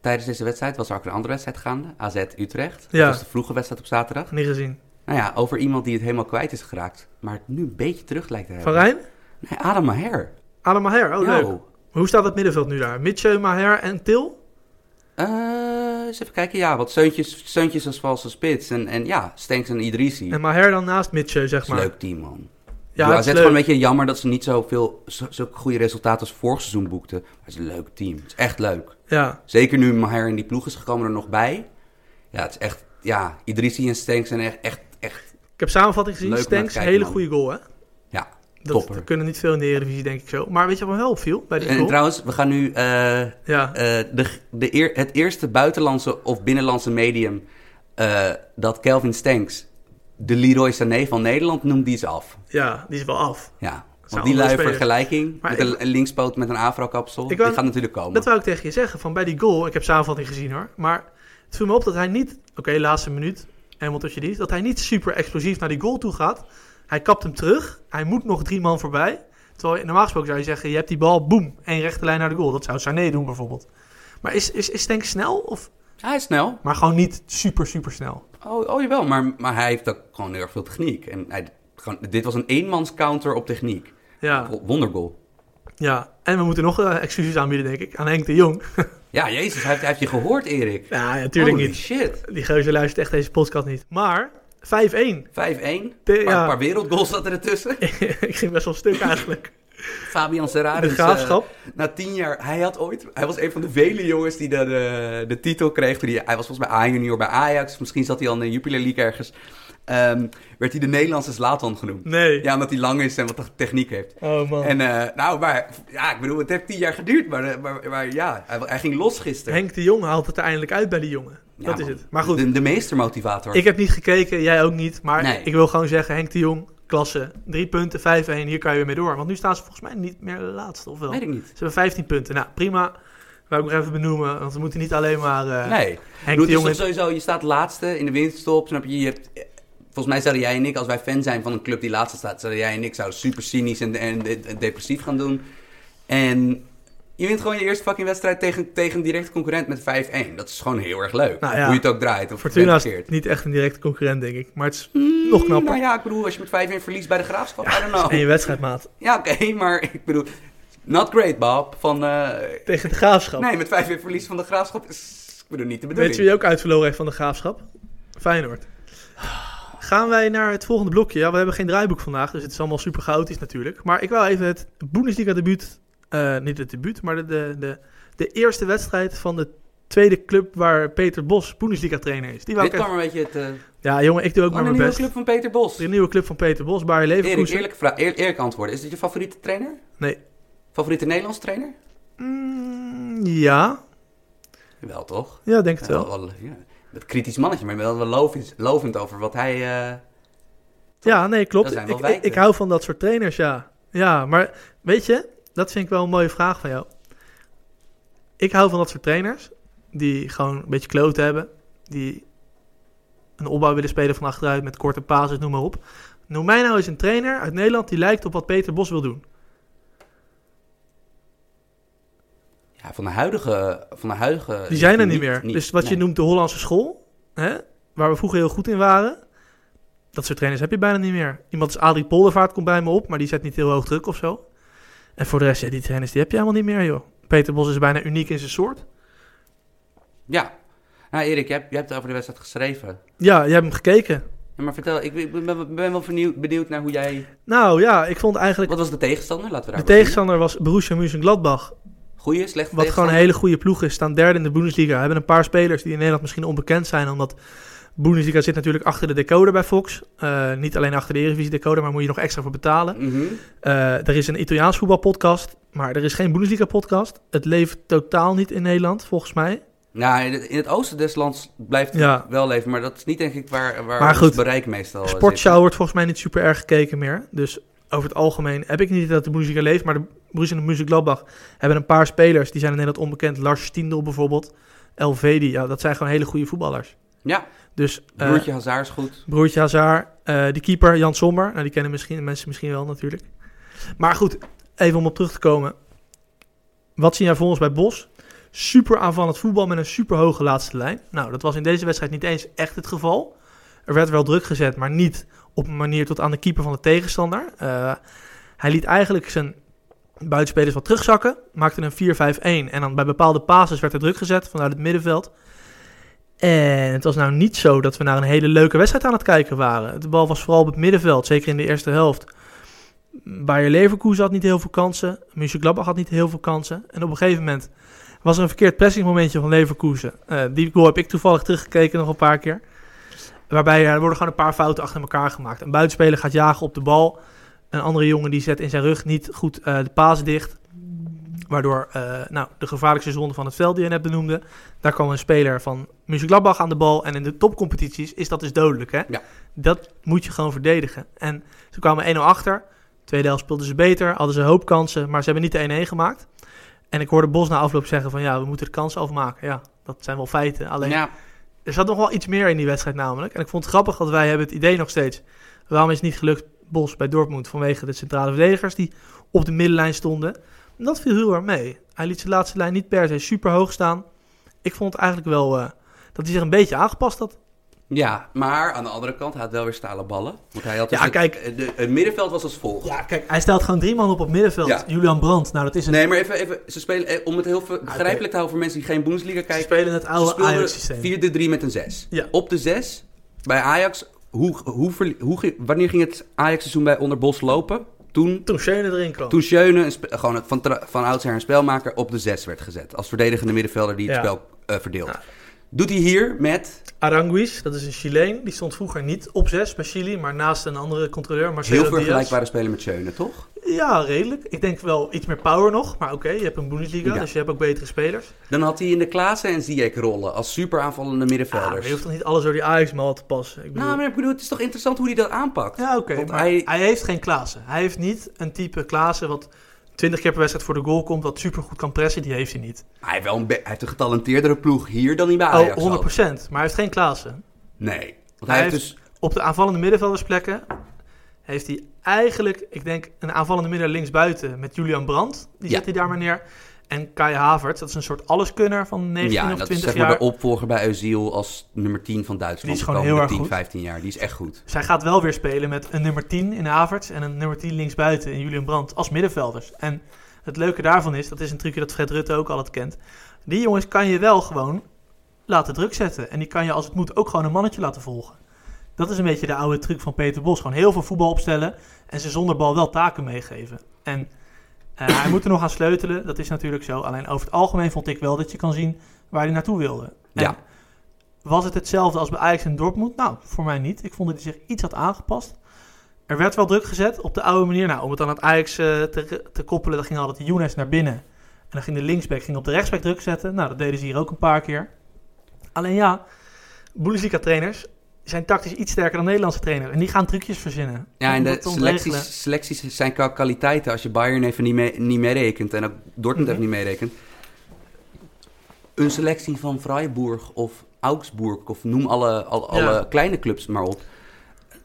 tijdens deze wedstrijd was er ook een andere wedstrijd gaande. AZ Utrecht. Ja. Dat was de vroege wedstrijd op zaterdag. Niet gezien. Nou ja, over iemand die het helemaal kwijt is geraakt. Maar het nu een beetje terug lijkt te Van hebben. Rijn? Nee, Adam Maher. Adam Maher, oh Yo. leuk. Hoe staat het middenveld nu daar? Mitchell, Maher en Til? Eh, eens even kijken. Ja, wat zeuntjes als valse spits. En, en ja, Stenks en Idrissi. En Maher dan naast Mitchell, zeg maar. leuk team, man. Ja, Ja, het is is gewoon leuk. een beetje jammer dat ze niet zoveel, zo, zulke goede resultaten als vorig seizoen boekten. Maar het is een leuk team. Het is echt leuk. Ja, Zeker nu Maher in die ploeg is gekomen er nog bij. Ja, het is echt... Ja, Idrissi en Stenks zijn echt, echt, echt... ik heb samenvatting gezien. Leuk Stenks, hele goede goal, hè? Dat, dat kunnen niet veel in de Eredivisie, denk ik zo. Maar weet je wat me wel opviel bij die En goal? trouwens, we gaan nu eh, Ja, eh, de, de eer, het eerste buitenlandse of binnenlandse medium eh, dat Kelvin Stenks de Leroy Sané van Nederland noemt, die is af. ja, die is wel af. Ja, want die lui vergelijking met een, linkspoot met een afro-kapsel, die gaat natuurlijk komen. Dat wou ik tegen je zeggen, van bij die goal, ik heb samenvatting gezien hoor. Maar het viel me op dat hij niet, oké, laatste minuut, helemaal tussen die, dat hij niet super explosief naar die goal toe gaat. Hij kapt hem terug, hij moet nog drie man voorbij. Terwijl normaal gesproken zou je zeggen, je hebt die bal, boem, één rechte lijn naar de goal. Dat zou Sané doen bijvoorbeeld. Maar is, is, is Stenks snel? Of, Hij is snel. maar gewoon niet super, super snel. Oh, oh jawel, maar, maar hij heeft ook gewoon heel erg veel techniek. En hij, gewoon, dit was een eenmans counter op techniek. Ja, Wondergoal. ja. En we moeten nog eh, excuses aanbieden, denk ik, aan Henk de Jong. Ja, jezus, hij heeft, hij heeft je gehoord, Erik. ja, natuurlijk Holy niet. shit. 5-1. Die geuze luistert echt deze podcast niet. Maar 5-1. Een De- paar, ja. paar wereldgoals zat er ertussen. ik ging best wel stuk eigenlijk. Fabian De Serrarius. graafschap. eh, na tien jaar, hij had ooit, hij was een van de vele jongens die de, de, de titel kreeg. Toen hij, hij was volgens mij A-junior bij Ajax. Misschien zat hij al in de Jupiler League ergens. Ehm, werd hij de Nederlandse Zlatan genoemd. Nee. Ja, omdat hij lang is en wat techniek heeft. Oh man. En eh, nou, maar ja, ik bedoel, het heeft tien jaar geduurd. Maar, eh, maar, maar ja, hij, hij ging los gisteren. Henk de Jong haalt het er eindelijk uit bij die jongen. Ja, dat is het. Maar goed, De, de meestermotivator. ik heb niet gekeken, jij ook niet. Maar Nee. ik wil gewoon zeggen, Henk de Jong, klasse. Drie punten, 5-1, hier kan je weer mee door. Want nu staan ze volgens mij niet meer laatste, of wel? Weet ik niet. Ze hebben 15 punten. Nou, prima. Wou ik nog even benoemen, want we moeten niet alleen maar eh, Nee. Henk Doe, de het is Jong... sowieso, je staat laatste in de winterstop, snap je? je hebt, volgens mij zouden jij en ik, als wij fan zijn van een club die laatste staat, zouden jij en ik zouden super cynisch en, en, en depressief gaan doen. En je wint gewoon je eerste fucking wedstrijd tegen, tegen een directe concurrent met 5-1. Dat is gewoon heel erg leuk. Nou ja. Hoe je het ook draait. Of Fortuna is niet echt een directe concurrent, denk ik. Maar het is nog knapper. Nou ja, ik bedoel, als je met 5-1 verliest bij de graafschap, I don't know. En je wedstrijdmaat. Ja, oké, maar ik bedoel, not great, Bob. Van, eh, Tegen de Graafschap. nee, met 5-1 verlies van de graafschap is, ik bedoel, niet de Weet bedoeling. je wie ook uitverloren heeft van de Graafschap? Feyenoord. Gaan wij naar het volgende blokje. Ja, we hebben geen draaiboek vandaag, dus het is allemaal super chaotisch natuurlijk. Maar ik wil even het Bundesliga debuut, eh, niet het debuut, maar de, de, de, de eerste wedstrijd van de tweede club waar Peter Bos Bundesliga-trainer is. Die Dit kwam een beetje het... eh Ja, jongen, ik doe ook oh, maar een mijn nieuwe best. club van Peter Bos. De nieuwe club van Peter Bos, Bayer Erik, Leverkusen. eerlijk, vra- eer- eerlijk antwoorden. Is dit je favoriete trainer? Nee. Favoriete Nederlands trainer? Mm, ja. Wel, toch? ja, denk het wel. Wel, wel, ja. Met kritisch mannetje, maar wel wel lovend, lovend over wat hij... eh, Ja, nee, klopt. Dat Ik, ik, ik hou van dat soort trainers, ja. Ja, maar weet je, dat vind ik wel een mooie vraag van jou. Ik hou van dat soort trainers die gewoon een beetje kloot hebben. Die een opbouw willen spelen van achteruit met korte pases, noem maar op. Noem mij nou eens een trainer uit Nederland die lijkt op wat Peter Bos wil doen. ja, van de huidige... Van de huidige Die zijn er niet, meer. dus wat je noemt de Hollandse school, hè, waar we vroeger heel goed in waren, dat soort trainers heb je bijna niet meer. Iemand als Adrie Poldervaart komt bij me op, maar die zet niet heel hoog druk of zo. En voor de rest, ja, die trainers die heb je helemaal niet meer, joh. Peter Bos is bijna uniek in zijn soort. Ja. Nou, Erik, jij, hebt- hebt over de wedstrijd geschreven. Ja, jij hebt hem gekeken. Ja, maar vertel, ik ben, wel benieuwd, benieuwd naar hoe jij... Nou ja, ik vond eigenlijk... Wat was de tegenstander? Laten we De daar beginnen. tegenstander was Borussia Mönchengladbach. Goeie, slechte Wat gewoon een hele goede ploeg is. Staan derde in de Bundesliga. Hebben een paar spelers die in Nederland misschien onbekend zijn. Omdat Bundesliga zit natuurlijk achter de decoder bij Fox. Eh, niet alleen achter de Eredivisie decoder, maar moet je nog extra voor betalen. Mhm. Eh, er is een Italiaans voetbalpodcast, maar er is geen Bundesliga podcast. Het leeft totaal niet in Nederland, volgens mij. Nou, in het- oosten des lands blijft het Ja. wel leven, maar dat is niet denk ik waar, waar Maar ons goed, bereik meestal eh, Sportschau wordt volgens mij niet super erg gekeken meer. Dus over het algemeen heb ik niet dat de Bundesliga leeft. Maar de Borussia en Mönchengladbach hebben een paar spelers. Die zijn in Nederland onbekend. Lars Stindl bijvoorbeeld. Elvedi, ja, dat zijn gewoon hele goede voetballers. Ja, Dus eh, broertje Hazard is goed. broertje Hazard, eh de keeper Jan Sommer. Nou, die kennen misschien, mensen misschien wel natuurlijk. Maar goed, even om op terug te komen. Wat zien jij voor ons bij Bos? Super aanvallend voetbal met een super hoge laatste lijn. Nou, dat was in deze wedstrijd niet eens echt het geval. Er werd wel druk gezet, maar niet op een manier tot aan de keeper van de tegenstander. Eh, hij liet eigenlijk zijn buitenspelers wat terugzakken. Maakte een 4-5-1. En dan bij bepaalde passes werd er druk gezet vanuit het middenveld. En het was nou niet zo dat we naar een hele leuke wedstrijd aan het kijken waren. De bal was vooral op het middenveld, zeker in de eerste helft. Bayer Leverkusen had niet heel veel kansen. Mönchengladbach had niet heel veel kansen. En op een gegeven moment was er een verkeerd pressingmomentje van Leverkusen. Eh, die goal heb ik toevallig teruggekeken nog een paar keer. Waarbij er worden gewoon een paar fouten achter elkaar gemaakt. Een buitenspeler gaat jagen op de bal. Een andere jongen die zet in zijn rug niet goed eh, de paas dicht. Waardoor eh, nou, de gevaarlijkste zonde van het veld die je net benoemde. Daar kwam een speler van Mönchengladbach aan de bal. En in de topcompetities is dat dus dodelijk. Hè? Ja. Dat moet je gewoon verdedigen. En ze kwamen 1-0 achter. Tweede helft speelden ze beter. Hadden ze een hoop kansen. Maar ze hebben niet de 1-1 gemaakt. En ik hoorde Bos na afloop zeggen van ja, we moeten de kansen afmaken. Ja, dat zijn wel feiten. Alleen Ja, er zat nog wel iets meer in die wedstrijd namelijk. En ik vond het grappig, want wij hebben het idee nog steeds. Waarom is het niet gelukt Bos bij Dortmund vanwege de centrale verdedigers die op de middenlijn stonden? En dat viel heel erg mee. Hij liet zijn laatste lijn niet per se super hoog staan. Ik vond het eigenlijk wel eh, dat hij zich een beetje aangepast had. ja, maar aan de andere kant, hij had wel weer stalen ballen. Want hij had dus Ja, het, kijk. de, het middenveld was als volgt. Ja, kijk, hij stelt gewoon drie man op op middenveld. Ja. Julian Brandt, nou dat is een... Nee, maar even, even ze spelen, eh, om het heel ver- begrijpelijk te houden voor mensen die geen Bundesliga Ze kijken. spelen het Ze oude Ajax-systeem. 4-3 met een 6. Ja. Op de 6, bij Ajax, hoe, hoe, hoe, wanneer ging het Ajax-seizoen bij Onder Bos lopen? Toen, Toen Schöne erin kwam. toen Schöne, gewoon van, van oudsher een spelmaker, op de 6 werd gezet. Als verdedigende middenvelder die het Ja. spel eh, verdeelt. Ja. Doet hij hier met Aranguiz, dat is een Chileen. Die stond vroeger niet op zes bij Chili, maar naast een andere controleur. Marcelo heel vergelijkbare speler met Schöne, toch? Ja, redelijk. Ik denk wel iets meer power nog. Maar oké, je hebt een Bundesliga, Ja. dus je hebt ook betere spelers. Dan had hij in de Klaassen en Ziyech rollen als super aanvallende Ja, maar middenvelders. je hoeft toch niet alles door die Ajax-mal te passen? Ik bedoel... nou, maar ik bedoel, het is toch interessant hoe hij dat aanpakt? Ja, oké. Hij- hij... heeft geen Klaassen. Hij heeft niet een type Klaassen wat 20 keer per wedstrijd voor de goal komt, wat super goed kan pressen. Die heeft hij niet. Hij, heeft wel een hij heeft een getalenteerdere ploeg hier dan hij bij Ajax oh, 100%. had. Maar hij heeft geen Klaassen. Nee. Want hij, Hij heeft- dus... Op de aanvallende middenveldersplekken heeft hij eigenlijk, ik denk, een aanvallende midden linksbuiten met Julian Brandt. Die Ja. zet hij daar maar neer. En Kai Havertz, dat is een soort alleskunner van 19 Ja, of dat 20 is zeg jaar. maar de opvolger bij Özil als nummer 10 van Duitsland. Die is gewoon heel erg 10, goed. 15 jaar. Die is echt goed. Zij gaat wel weer spelen met een nummer 10 in Havertz en een nummer 10 linksbuiten in Julian Brandt als middenvelders. En het leuke daarvan is, dat is een trucje dat Fred Rutte ook altijd kent. Die jongens kan je wel gewoon laten druk zetten. En die kan je als het moet ook gewoon een mannetje laten volgen. Dat is een beetje de oude truc van Peter Bos. Gewoon heel veel voetbal opstellen en ze zonder bal wel taken meegeven. En Eh, hij moet er nog aan sleutelen, dat is natuurlijk zo. Alleen over het algemeen vond ik wel dat je kan zien waar hij naartoe wilde. En Ja. Was het hetzelfde als bij Ajax en Dortmund? Nou, voor mij niet. Ik vond dat hij zich iets had aangepast. Er werd wel druk gezet op de oude manier. Nou, om het dan aan het Ajax eh, te, te koppelen, dan ging altijd Younes naar binnen. En dan ging de linksback ging op de rechtsback druk zetten. Nou, dat deden ze hier ook een paar keer. Alleen ja, Bundesliga-trainers zijn tactisch iets sterker dan Nederlandse trainers. En die gaan trucjes verzinnen. Ja, en de selecties, selecties zijn qua kwaliteiten. Als je Bayern even niet, mee, niet meerekent en ook Dortmund Mhm. even niet meerekent. Een selectie van Freiburg of Augsburg of noem alle, alle, Ja. alle kleine clubs maar op.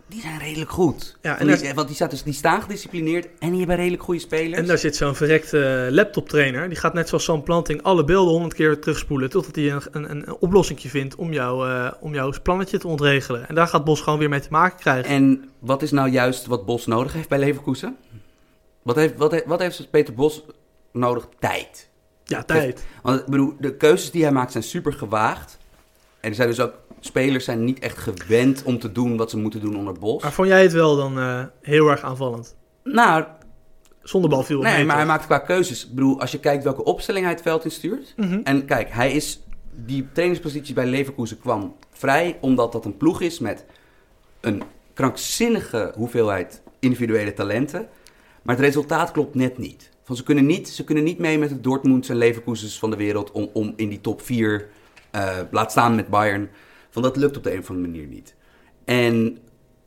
Die zijn redelijk goed. Ja, en die, want die, staat dus, die staan gedisciplineerd en die hebben redelijk goede spelers. En daar zit zo'n verrekte laptop-trainer. Die gaat net zoals Sam Planting alle beelden honderd keer terugspoelen. Totdat hij een, een, een oplossing vindt om, jou, eh, om jouw plannetje te ontregelen. En daar gaat Bos gewoon weer mee te maken krijgen. En wat is nou juist wat Bos nodig heeft bij Leverkusen? Wat heeft, wat heeft, wat heeft Peter Bos nodig? Tijd. ja, tijd. Want ik bedoel, de keuzes die hij maakt zijn super gewaagd. En er zijn dus ook spelers zijn niet echt gewend om te doen wat ze moeten doen onder Bos. Maar vond jij het wel dan eh, heel erg aanvallend? Nou, Zonder bal viel het nee, maar hij maakt qua keuzes. Ik bedoel, als je kijkt welke opstelling hij het veld instuurt. Mhm. En kijk, hij is die trainingspositie bij Leverkusen kwam vrij omdat dat een ploeg is met een krankzinnige hoeveelheid individuele talenten. Maar het resultaat klopt net niet. Van ze, kunnen niet ze kunnen niet mee met de Dortmunds en Leverkusens van de wereld om, om in die top 4, eh laat staan met Bayern. Van dat lukt op de een of andere manier niet. En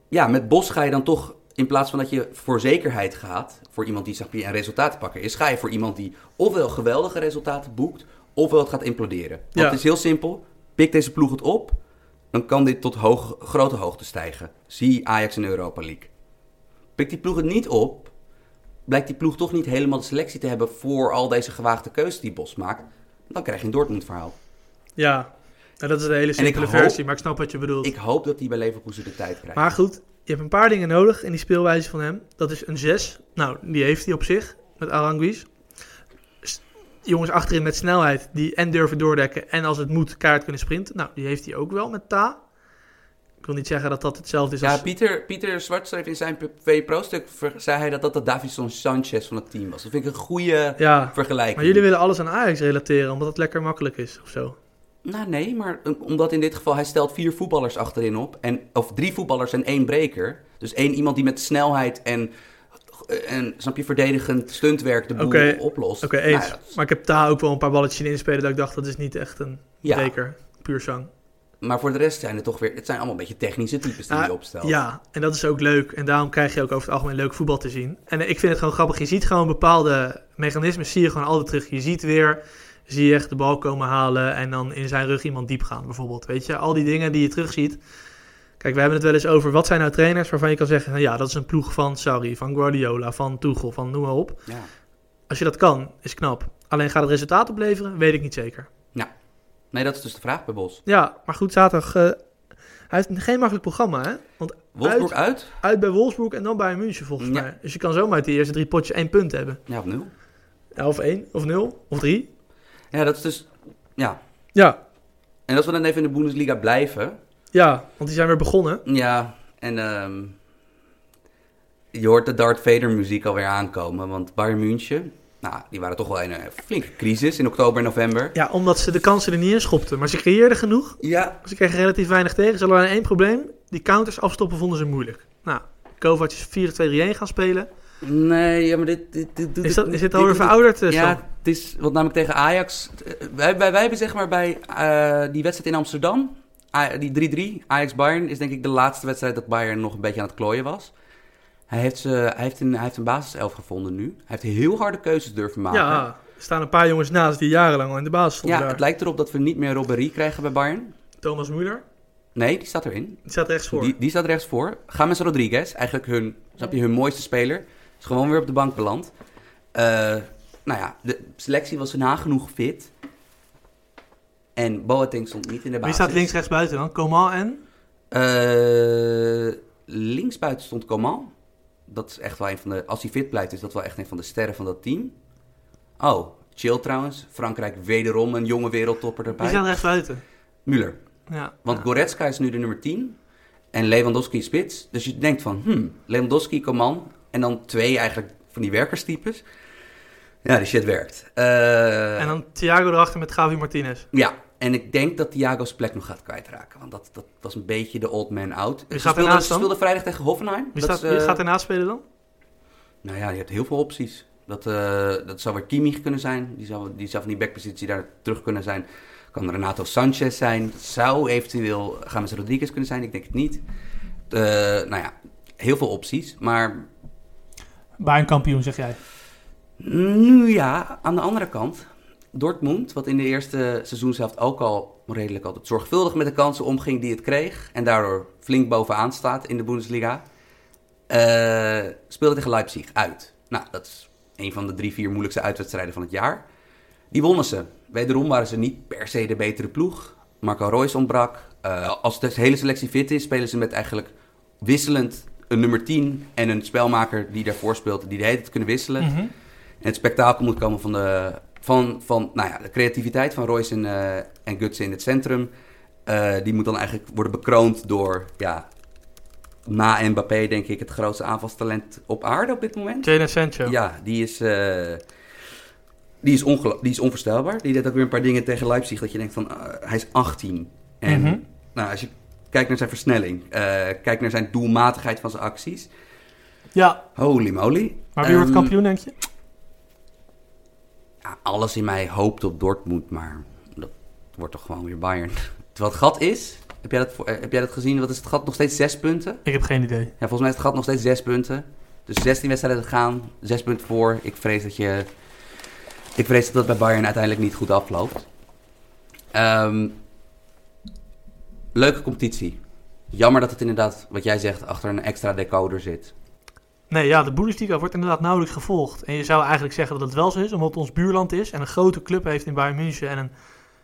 ja, met Bos ga je dan toch, in plaats van dat je voor zekerheid gaat, voor iemand die zeg maar, een resultatenpakker is, ga je voor iemand die ofwel geweldige resultaten boekt, ofwel het gaat imploderen. Want Ja. het is heel simpel, pik deze ploeg het op, dan kan dit tot hoog, grote hoogte stijgen. Zie Ajax in Europa League. Pikt die ploeg het niet op, blijkt die ploeg toch niet helemaal de selectie te hebben voor al deze gewaagde keuzes die Bos maakt, dan krijg je een Dortmund verhaal. Ja, nou, dat is een hele simpele hoop- versie, maar ik snap wat je bedoelt. Ik hoop dat hij bij Leverkusen de tijd krijgt. Maar goed, je hebt een paar dingen nodig in die speelwijze van hem. Dat is een 6. Nou, die heeft hij op zich met Aranguiz. Jongens achterin met snelheid die en durven doordekken en als het moet kaart kunnen sprinten. Nou, die heeft hij ook wel met Ta. Ik wil niet zeggen dat dat hetzelfde is Ja, als... Pieter, Pieter Zwart schreef in zijn Pro-stuk, zei hij dat dat de Davison Sanchez van het team was. Dat vind ik een goede Ja, vergelijking. maar jullie willen alles aan Ajax relateren omdat het lekker makkelijk is of zo. Nou nee, maar eh, omdat in dit geval hij stelt vier voetballers achterin op. En, of drie voetballers en één breker. Dus één iemand die met snelheid en, eh, en snap je, verdedigend stuntwerk de boel oplost. Oké, Nou ja, Maar ik heb Ta ook wel een paar balletjes in inspelen dat ik dacht dat is niet echt een Ja. breker. Puur zang. maar voor de rest zijn het toch weer... Het zijn allemaal een beetje technische types die Ah, je opstelt. Ja, en dat is ook leuk. En daarom krijg je ook over het algemeen leuk voetbal te zien. En ik vind het gewoon grappig. Je ziet gewoon bepaalde mechanismes, zie je gewoon altijd terug. Je ziet weer, zie je echt de bal komen halen en dan in zijn rug iemand diep gaan bijvoorbeeld. Weet je, al die dingen die je terugziet. Kijk, we hebben het wel eens over, wat zijn nou trainers waarvan je kan zeggen, nou ja, dat is een ploeg van Sarri, van Guardiola, van Tuchel, van noem maar op. Ja. Als je dat kan, is knap. Alleen gaat het resultaat opleveren, weet ik niet zeker. Nee, dat is dus de vraag bij Bos. Ja, maar goed, zaterdag... eh, hij heeft geen makkelijk programma, hè? Want Wolfsburg uit? uit bij Wolfsburg en dan bij München volgens Ja. mij. Dus je kan zomaar uit die eerste drie potjes één punt hebben. Ja, of nul. Ja, of één, of nul, of drie. Ja, dat is dus... Ja. Ja, En als we dan even in de Bundesliga blijven... ja, want die zijn weer begonnen. Ja, en ehm, je hoort de Darth Vader muziek alweer aankomen. Want Bayern München, nou, die waren toch wel in een flinke crisis in oktober en november. Ja, omdat ze de kansen er niet in schopten. Maar ze creëerden genoeg. Ja, Ze kregen relatief weinig tegen. Ze hadden alleen één probleem. Die counters afstoppen vonden ze moeilijk. Nou, Kovac is 4-2-3-1 gaan spelen. Nee, ja, maar dit... dit, dit, dit Is, dat, is dit alweer verouderd, eh, Ja, het is, want namelijk tegen Ajax... eh, Wij, wij, wij hebben zeg maar bij eh, die wedstrijd in Amsterdam, die 3-3, Ajax-Bayern, is denk ik de laatste wedstrijd dat Bayern nog een beetje aan het klooien was. Hij heeft, ze, hij heeft, een, hij heeft een basiself gevonden nu. Hij heeft heel harde keuzes durven maken. Ja, er staan een paar jongens naast die jarenlang al in de basis stonden Ja, daar. het lijkt erop dat we niet meer Robbery krijgen bij Bayern. Thomas Müller, Nee, die staat erin. die staat rechts voor. Die, die staat rechts voor. James Rodriguez, eigenlijk hun, snap je, hun mooiste speler. Is gewoon weer op de bank beland. Eh, nou ja, de selectie was nagenoeg fit. En Boateng stond niet in de Wie basis. staat links, rechts buiten dan? Coman en? Eh, linksbuiten stond Coman. Dat is echt wel een van de... Als hij fit blijft, is dat wel echt een van de sterren van dat team. Oh, chill trouwens. Frankrijk wederom een jonge wereldtopper Wie erbij. staat rechts buiten? Müller. Ja. Want Ja. Goretzka is nu de nummer 10 en Lewandowski spits. Dus je denkt van, hmm, Lewandowski, Coman en dan twee eigenlijk van die werkerstypes. Ja, die shit werkt. Eh, En dan Thiago erachter met Gavi Martinez. Ja, en ik denk dat Thiago zijn plek nog gaat kwijtraken. Want dat, dat was een beetje de old man out. Wie Ze gaat dan? speelden vrijdag tegen Hoffenheim. Wie, Dat staat, is, wie eh, gaat ernaast spelen dan? Nou ja, je hebt heel veel opties. Dat, eh, dat zou weer Kimmich kunnen zijn. Die zou, die zou van die backpositie daar terug kunnen zijn. Kan Renato Sanchez zijn. Dat zou eventueel James Rodriguez kunnen zijn. Ik denk het niet. Nou ja, heel veel opties. Maar Bayern kampioen, zeg jij. nu ja, aan de andere kant. Dortmund, wat in de eerste seizoenshelft ook al redelijk altijd zorgvuldig met de kansen omging die het kreeg. En daardoor flink bovenaan staat in de Bundesliga. eh, speelde tegen Leipzig uit. Nou, dat is een van de drie, vier moeilijkste uitwedstrijden van het jaar. Die wonnen ze. Wederom waren ze niet per se de betere ploeg. Marco Reus ontbrak. Eh, als de hele selectie fit is, spelen ze met eigenlijk wisselend een nummer 10 en een spelmaker die daarvoor speelt, die de hele tijd kunnen wisselen. Mhm. En het spektakel moet komen van de, van, van nou ja, de creativiteit van Royce en, eh en Gutsen in het centrum. Eh, die moet dan eigenlijk worden bekroond door, ja, na Mbappé denk ik het grootste aanvalstalent op aarde op dit moment. Jadon Sancho. Ja, die is, eh, die, is die is onvoorstelbaar. Die deed ook weer een paar dingen tegen Leipzig dat je denkt van, hij is 18. En Mhm. nou, als je kijkt naar zijn versnelling, eh, kijkt naar zijn doelmatigheid van zijn acties. Ja, Holy moly. maar wie wordt Ehm, kampioen, denk je? Ja, alles in mij hoopt op Dortmund, maar dat wordt toch gewoon weer Bayern. Terwijl het gat is, heb jij dat, eh, heb jij dat gezien? Wat is het gat? Nog steeds zes punten? Ik heb geen idee. Ja, volgens mij is het gat nog steeds zes punten. Dus 16 wedstrijden gaan, zes punten voor. Ik vrees dat je... Ik vrees dat dat bij Bayern uiteindelijk niet goed afloopt. Ehm, leuke competitie. Jammer dat het inderdaad, wat jij zegt, achter een extra decoder zit. Nee, ja, de Bundesliga wordt inderdaad nauwelijks gevolgd. En je zou eigenlijk zeggen dat het wel zo is, omdat het ons buurland is en een grote club heeft in Bayern München en een,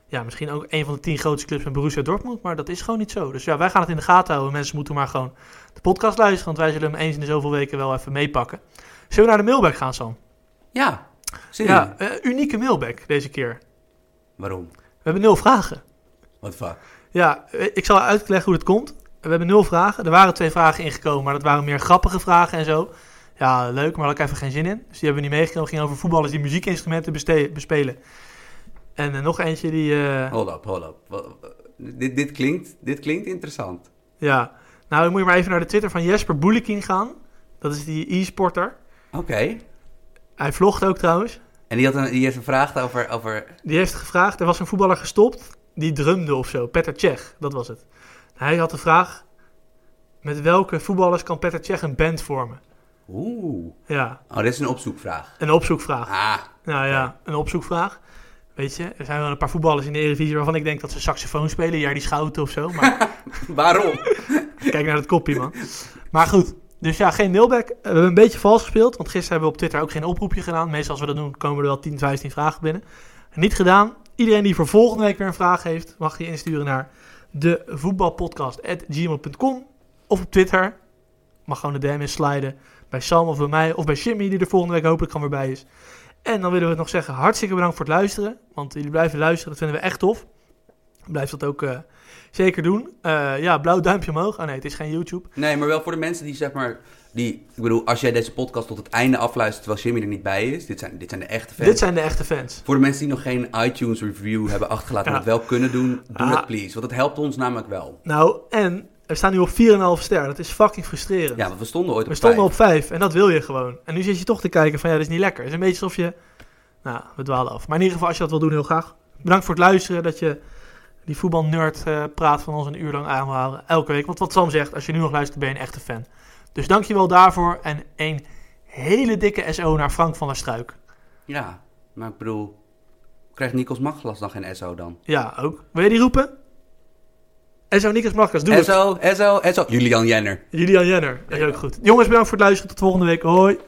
ja, misschien ook een van de tien grootste clubs met Borussia Dortmund, maar dat is gewoon niet zo. Dus ja, wij gaan het in de gaten houden. Mensen moeten maar gewoon de podcast luisteren, want wij zullen hem eens in de zoveel weken wel even meepakken. Zullen we naar de mailback gaan, Sam? Ja, zin in. Ja, eh, unieke mailback deze keer. Waarom? We hebben nul vragen. What the fuck? Ja, ik zal uitleggen hoe het komt. We hebben nul vragen. Er waren twee vragen ingekomen, maar dat waren meer grappige vragen en zo. Ja, leuk, maar daar had ik even geen zin in. Dus die hebben we niet meegekomen. Het ging over voetballers die muziekinstrumenten bespelen. En eh, nog eentje die... eh, Hold up, hold up. Dit, dit, klinkt, dit klinkt interessant. Ja, nou dan moet je maar even naar de Twitter van Jesper Boelekin gaan. Dat is die e-sporter. Oké. Hij vlogt ook trouwens. En die, had een, die heeft een vraag over, over... Die heeft gevraagd, er was een voetballer gestopt. Die drumde of zo. Peter Cech, dat was het. Hij had de vraag, met welke voetballers kan Peter Cech een band vormen? Oeh. Ja, Oh, dit is een opzoekvraag. een opzoekvraag. Ah, Nou ja, een opzoekvraag. Weet je, er zijn wel een paar voetballers in de Eredivisie waarvan ik denk dat ze saxofoon spelen. Ja, die Schouten of zo. Maar waarom? kijk naar het kopje, man. Maar goed, dus ja, geen mailback. We hebben een beetje vals gespeeld, want gisteren hebben we op Twitter ook geen oproepje gedaan. Meestal als we dat doen, komen er wel 10, 15 vragen binnen. Niet gedaan. Iedereen die voor volgende week weer een vraag heeft, mag die insturen naar de voetbalpodcast.gmail.com of op Twitter. Mag gewoon de DM in sliden bij Sam of bij mij of bij Jimmy, die er volgende week hopelijk gewoon weer bij is. En dan willen we nog zeggen, hartstikke bedankt voor het luisteren. Want jullie blijven luisteren, dat vinden we echt tof. Blijf dat ook eh, zeker doen. Eh, ja, blauw duimpje omhoog. Oh nee, het is geen YouTube. Nee, maar wel voor de mensen die zeg maar... Die, ik bedoel, als jij deze podcast tot het einde afluistert terwijl Jimmy er niet bij is... Dit zijn, dit zijn de echte fans. Dit zijn de echte fans. Voor de mensen die nog geen iTunes review hebben achtergelaten... Ja. en dat wel kunnen doen, doe Ah. dat please. Want het helpt ons namelijk wel. Nou, en we staan nu op 4,5 ster. Dat is fucking frustrerend. Ja, want we stonden ooit op we stonden vijf. op 5 en dat wil je gewoon. En nu zit je toch te kijken van ja, dat is niet lekker. Het is een beetje alsof je... Nou, we dwalen af. Maar in ieder geval, als je dat wil doen, heel graag. Bedankt voor het luisteren. Dat je die voetbalnerd eh praat van ons een uur lang aanhouden. Elke week. Want wat Sam zegt, als je nu nog luistert, ben je een echte fan. Dus dankjewel daarvoor. En een hele dikke SO naar Frank van der Struik. Ja, maar ik bedoel... Krijgt Nikos Maglas dan geen SO dan? Ja, ook. Wil je die roepen? SO Nikos Marcus, doe het. SO, SO, SO. Julian Jenner. Julian Jenner, dat is ook goed. Jongens, bedankt voor het luisteren. Tot volgende week. Hoi.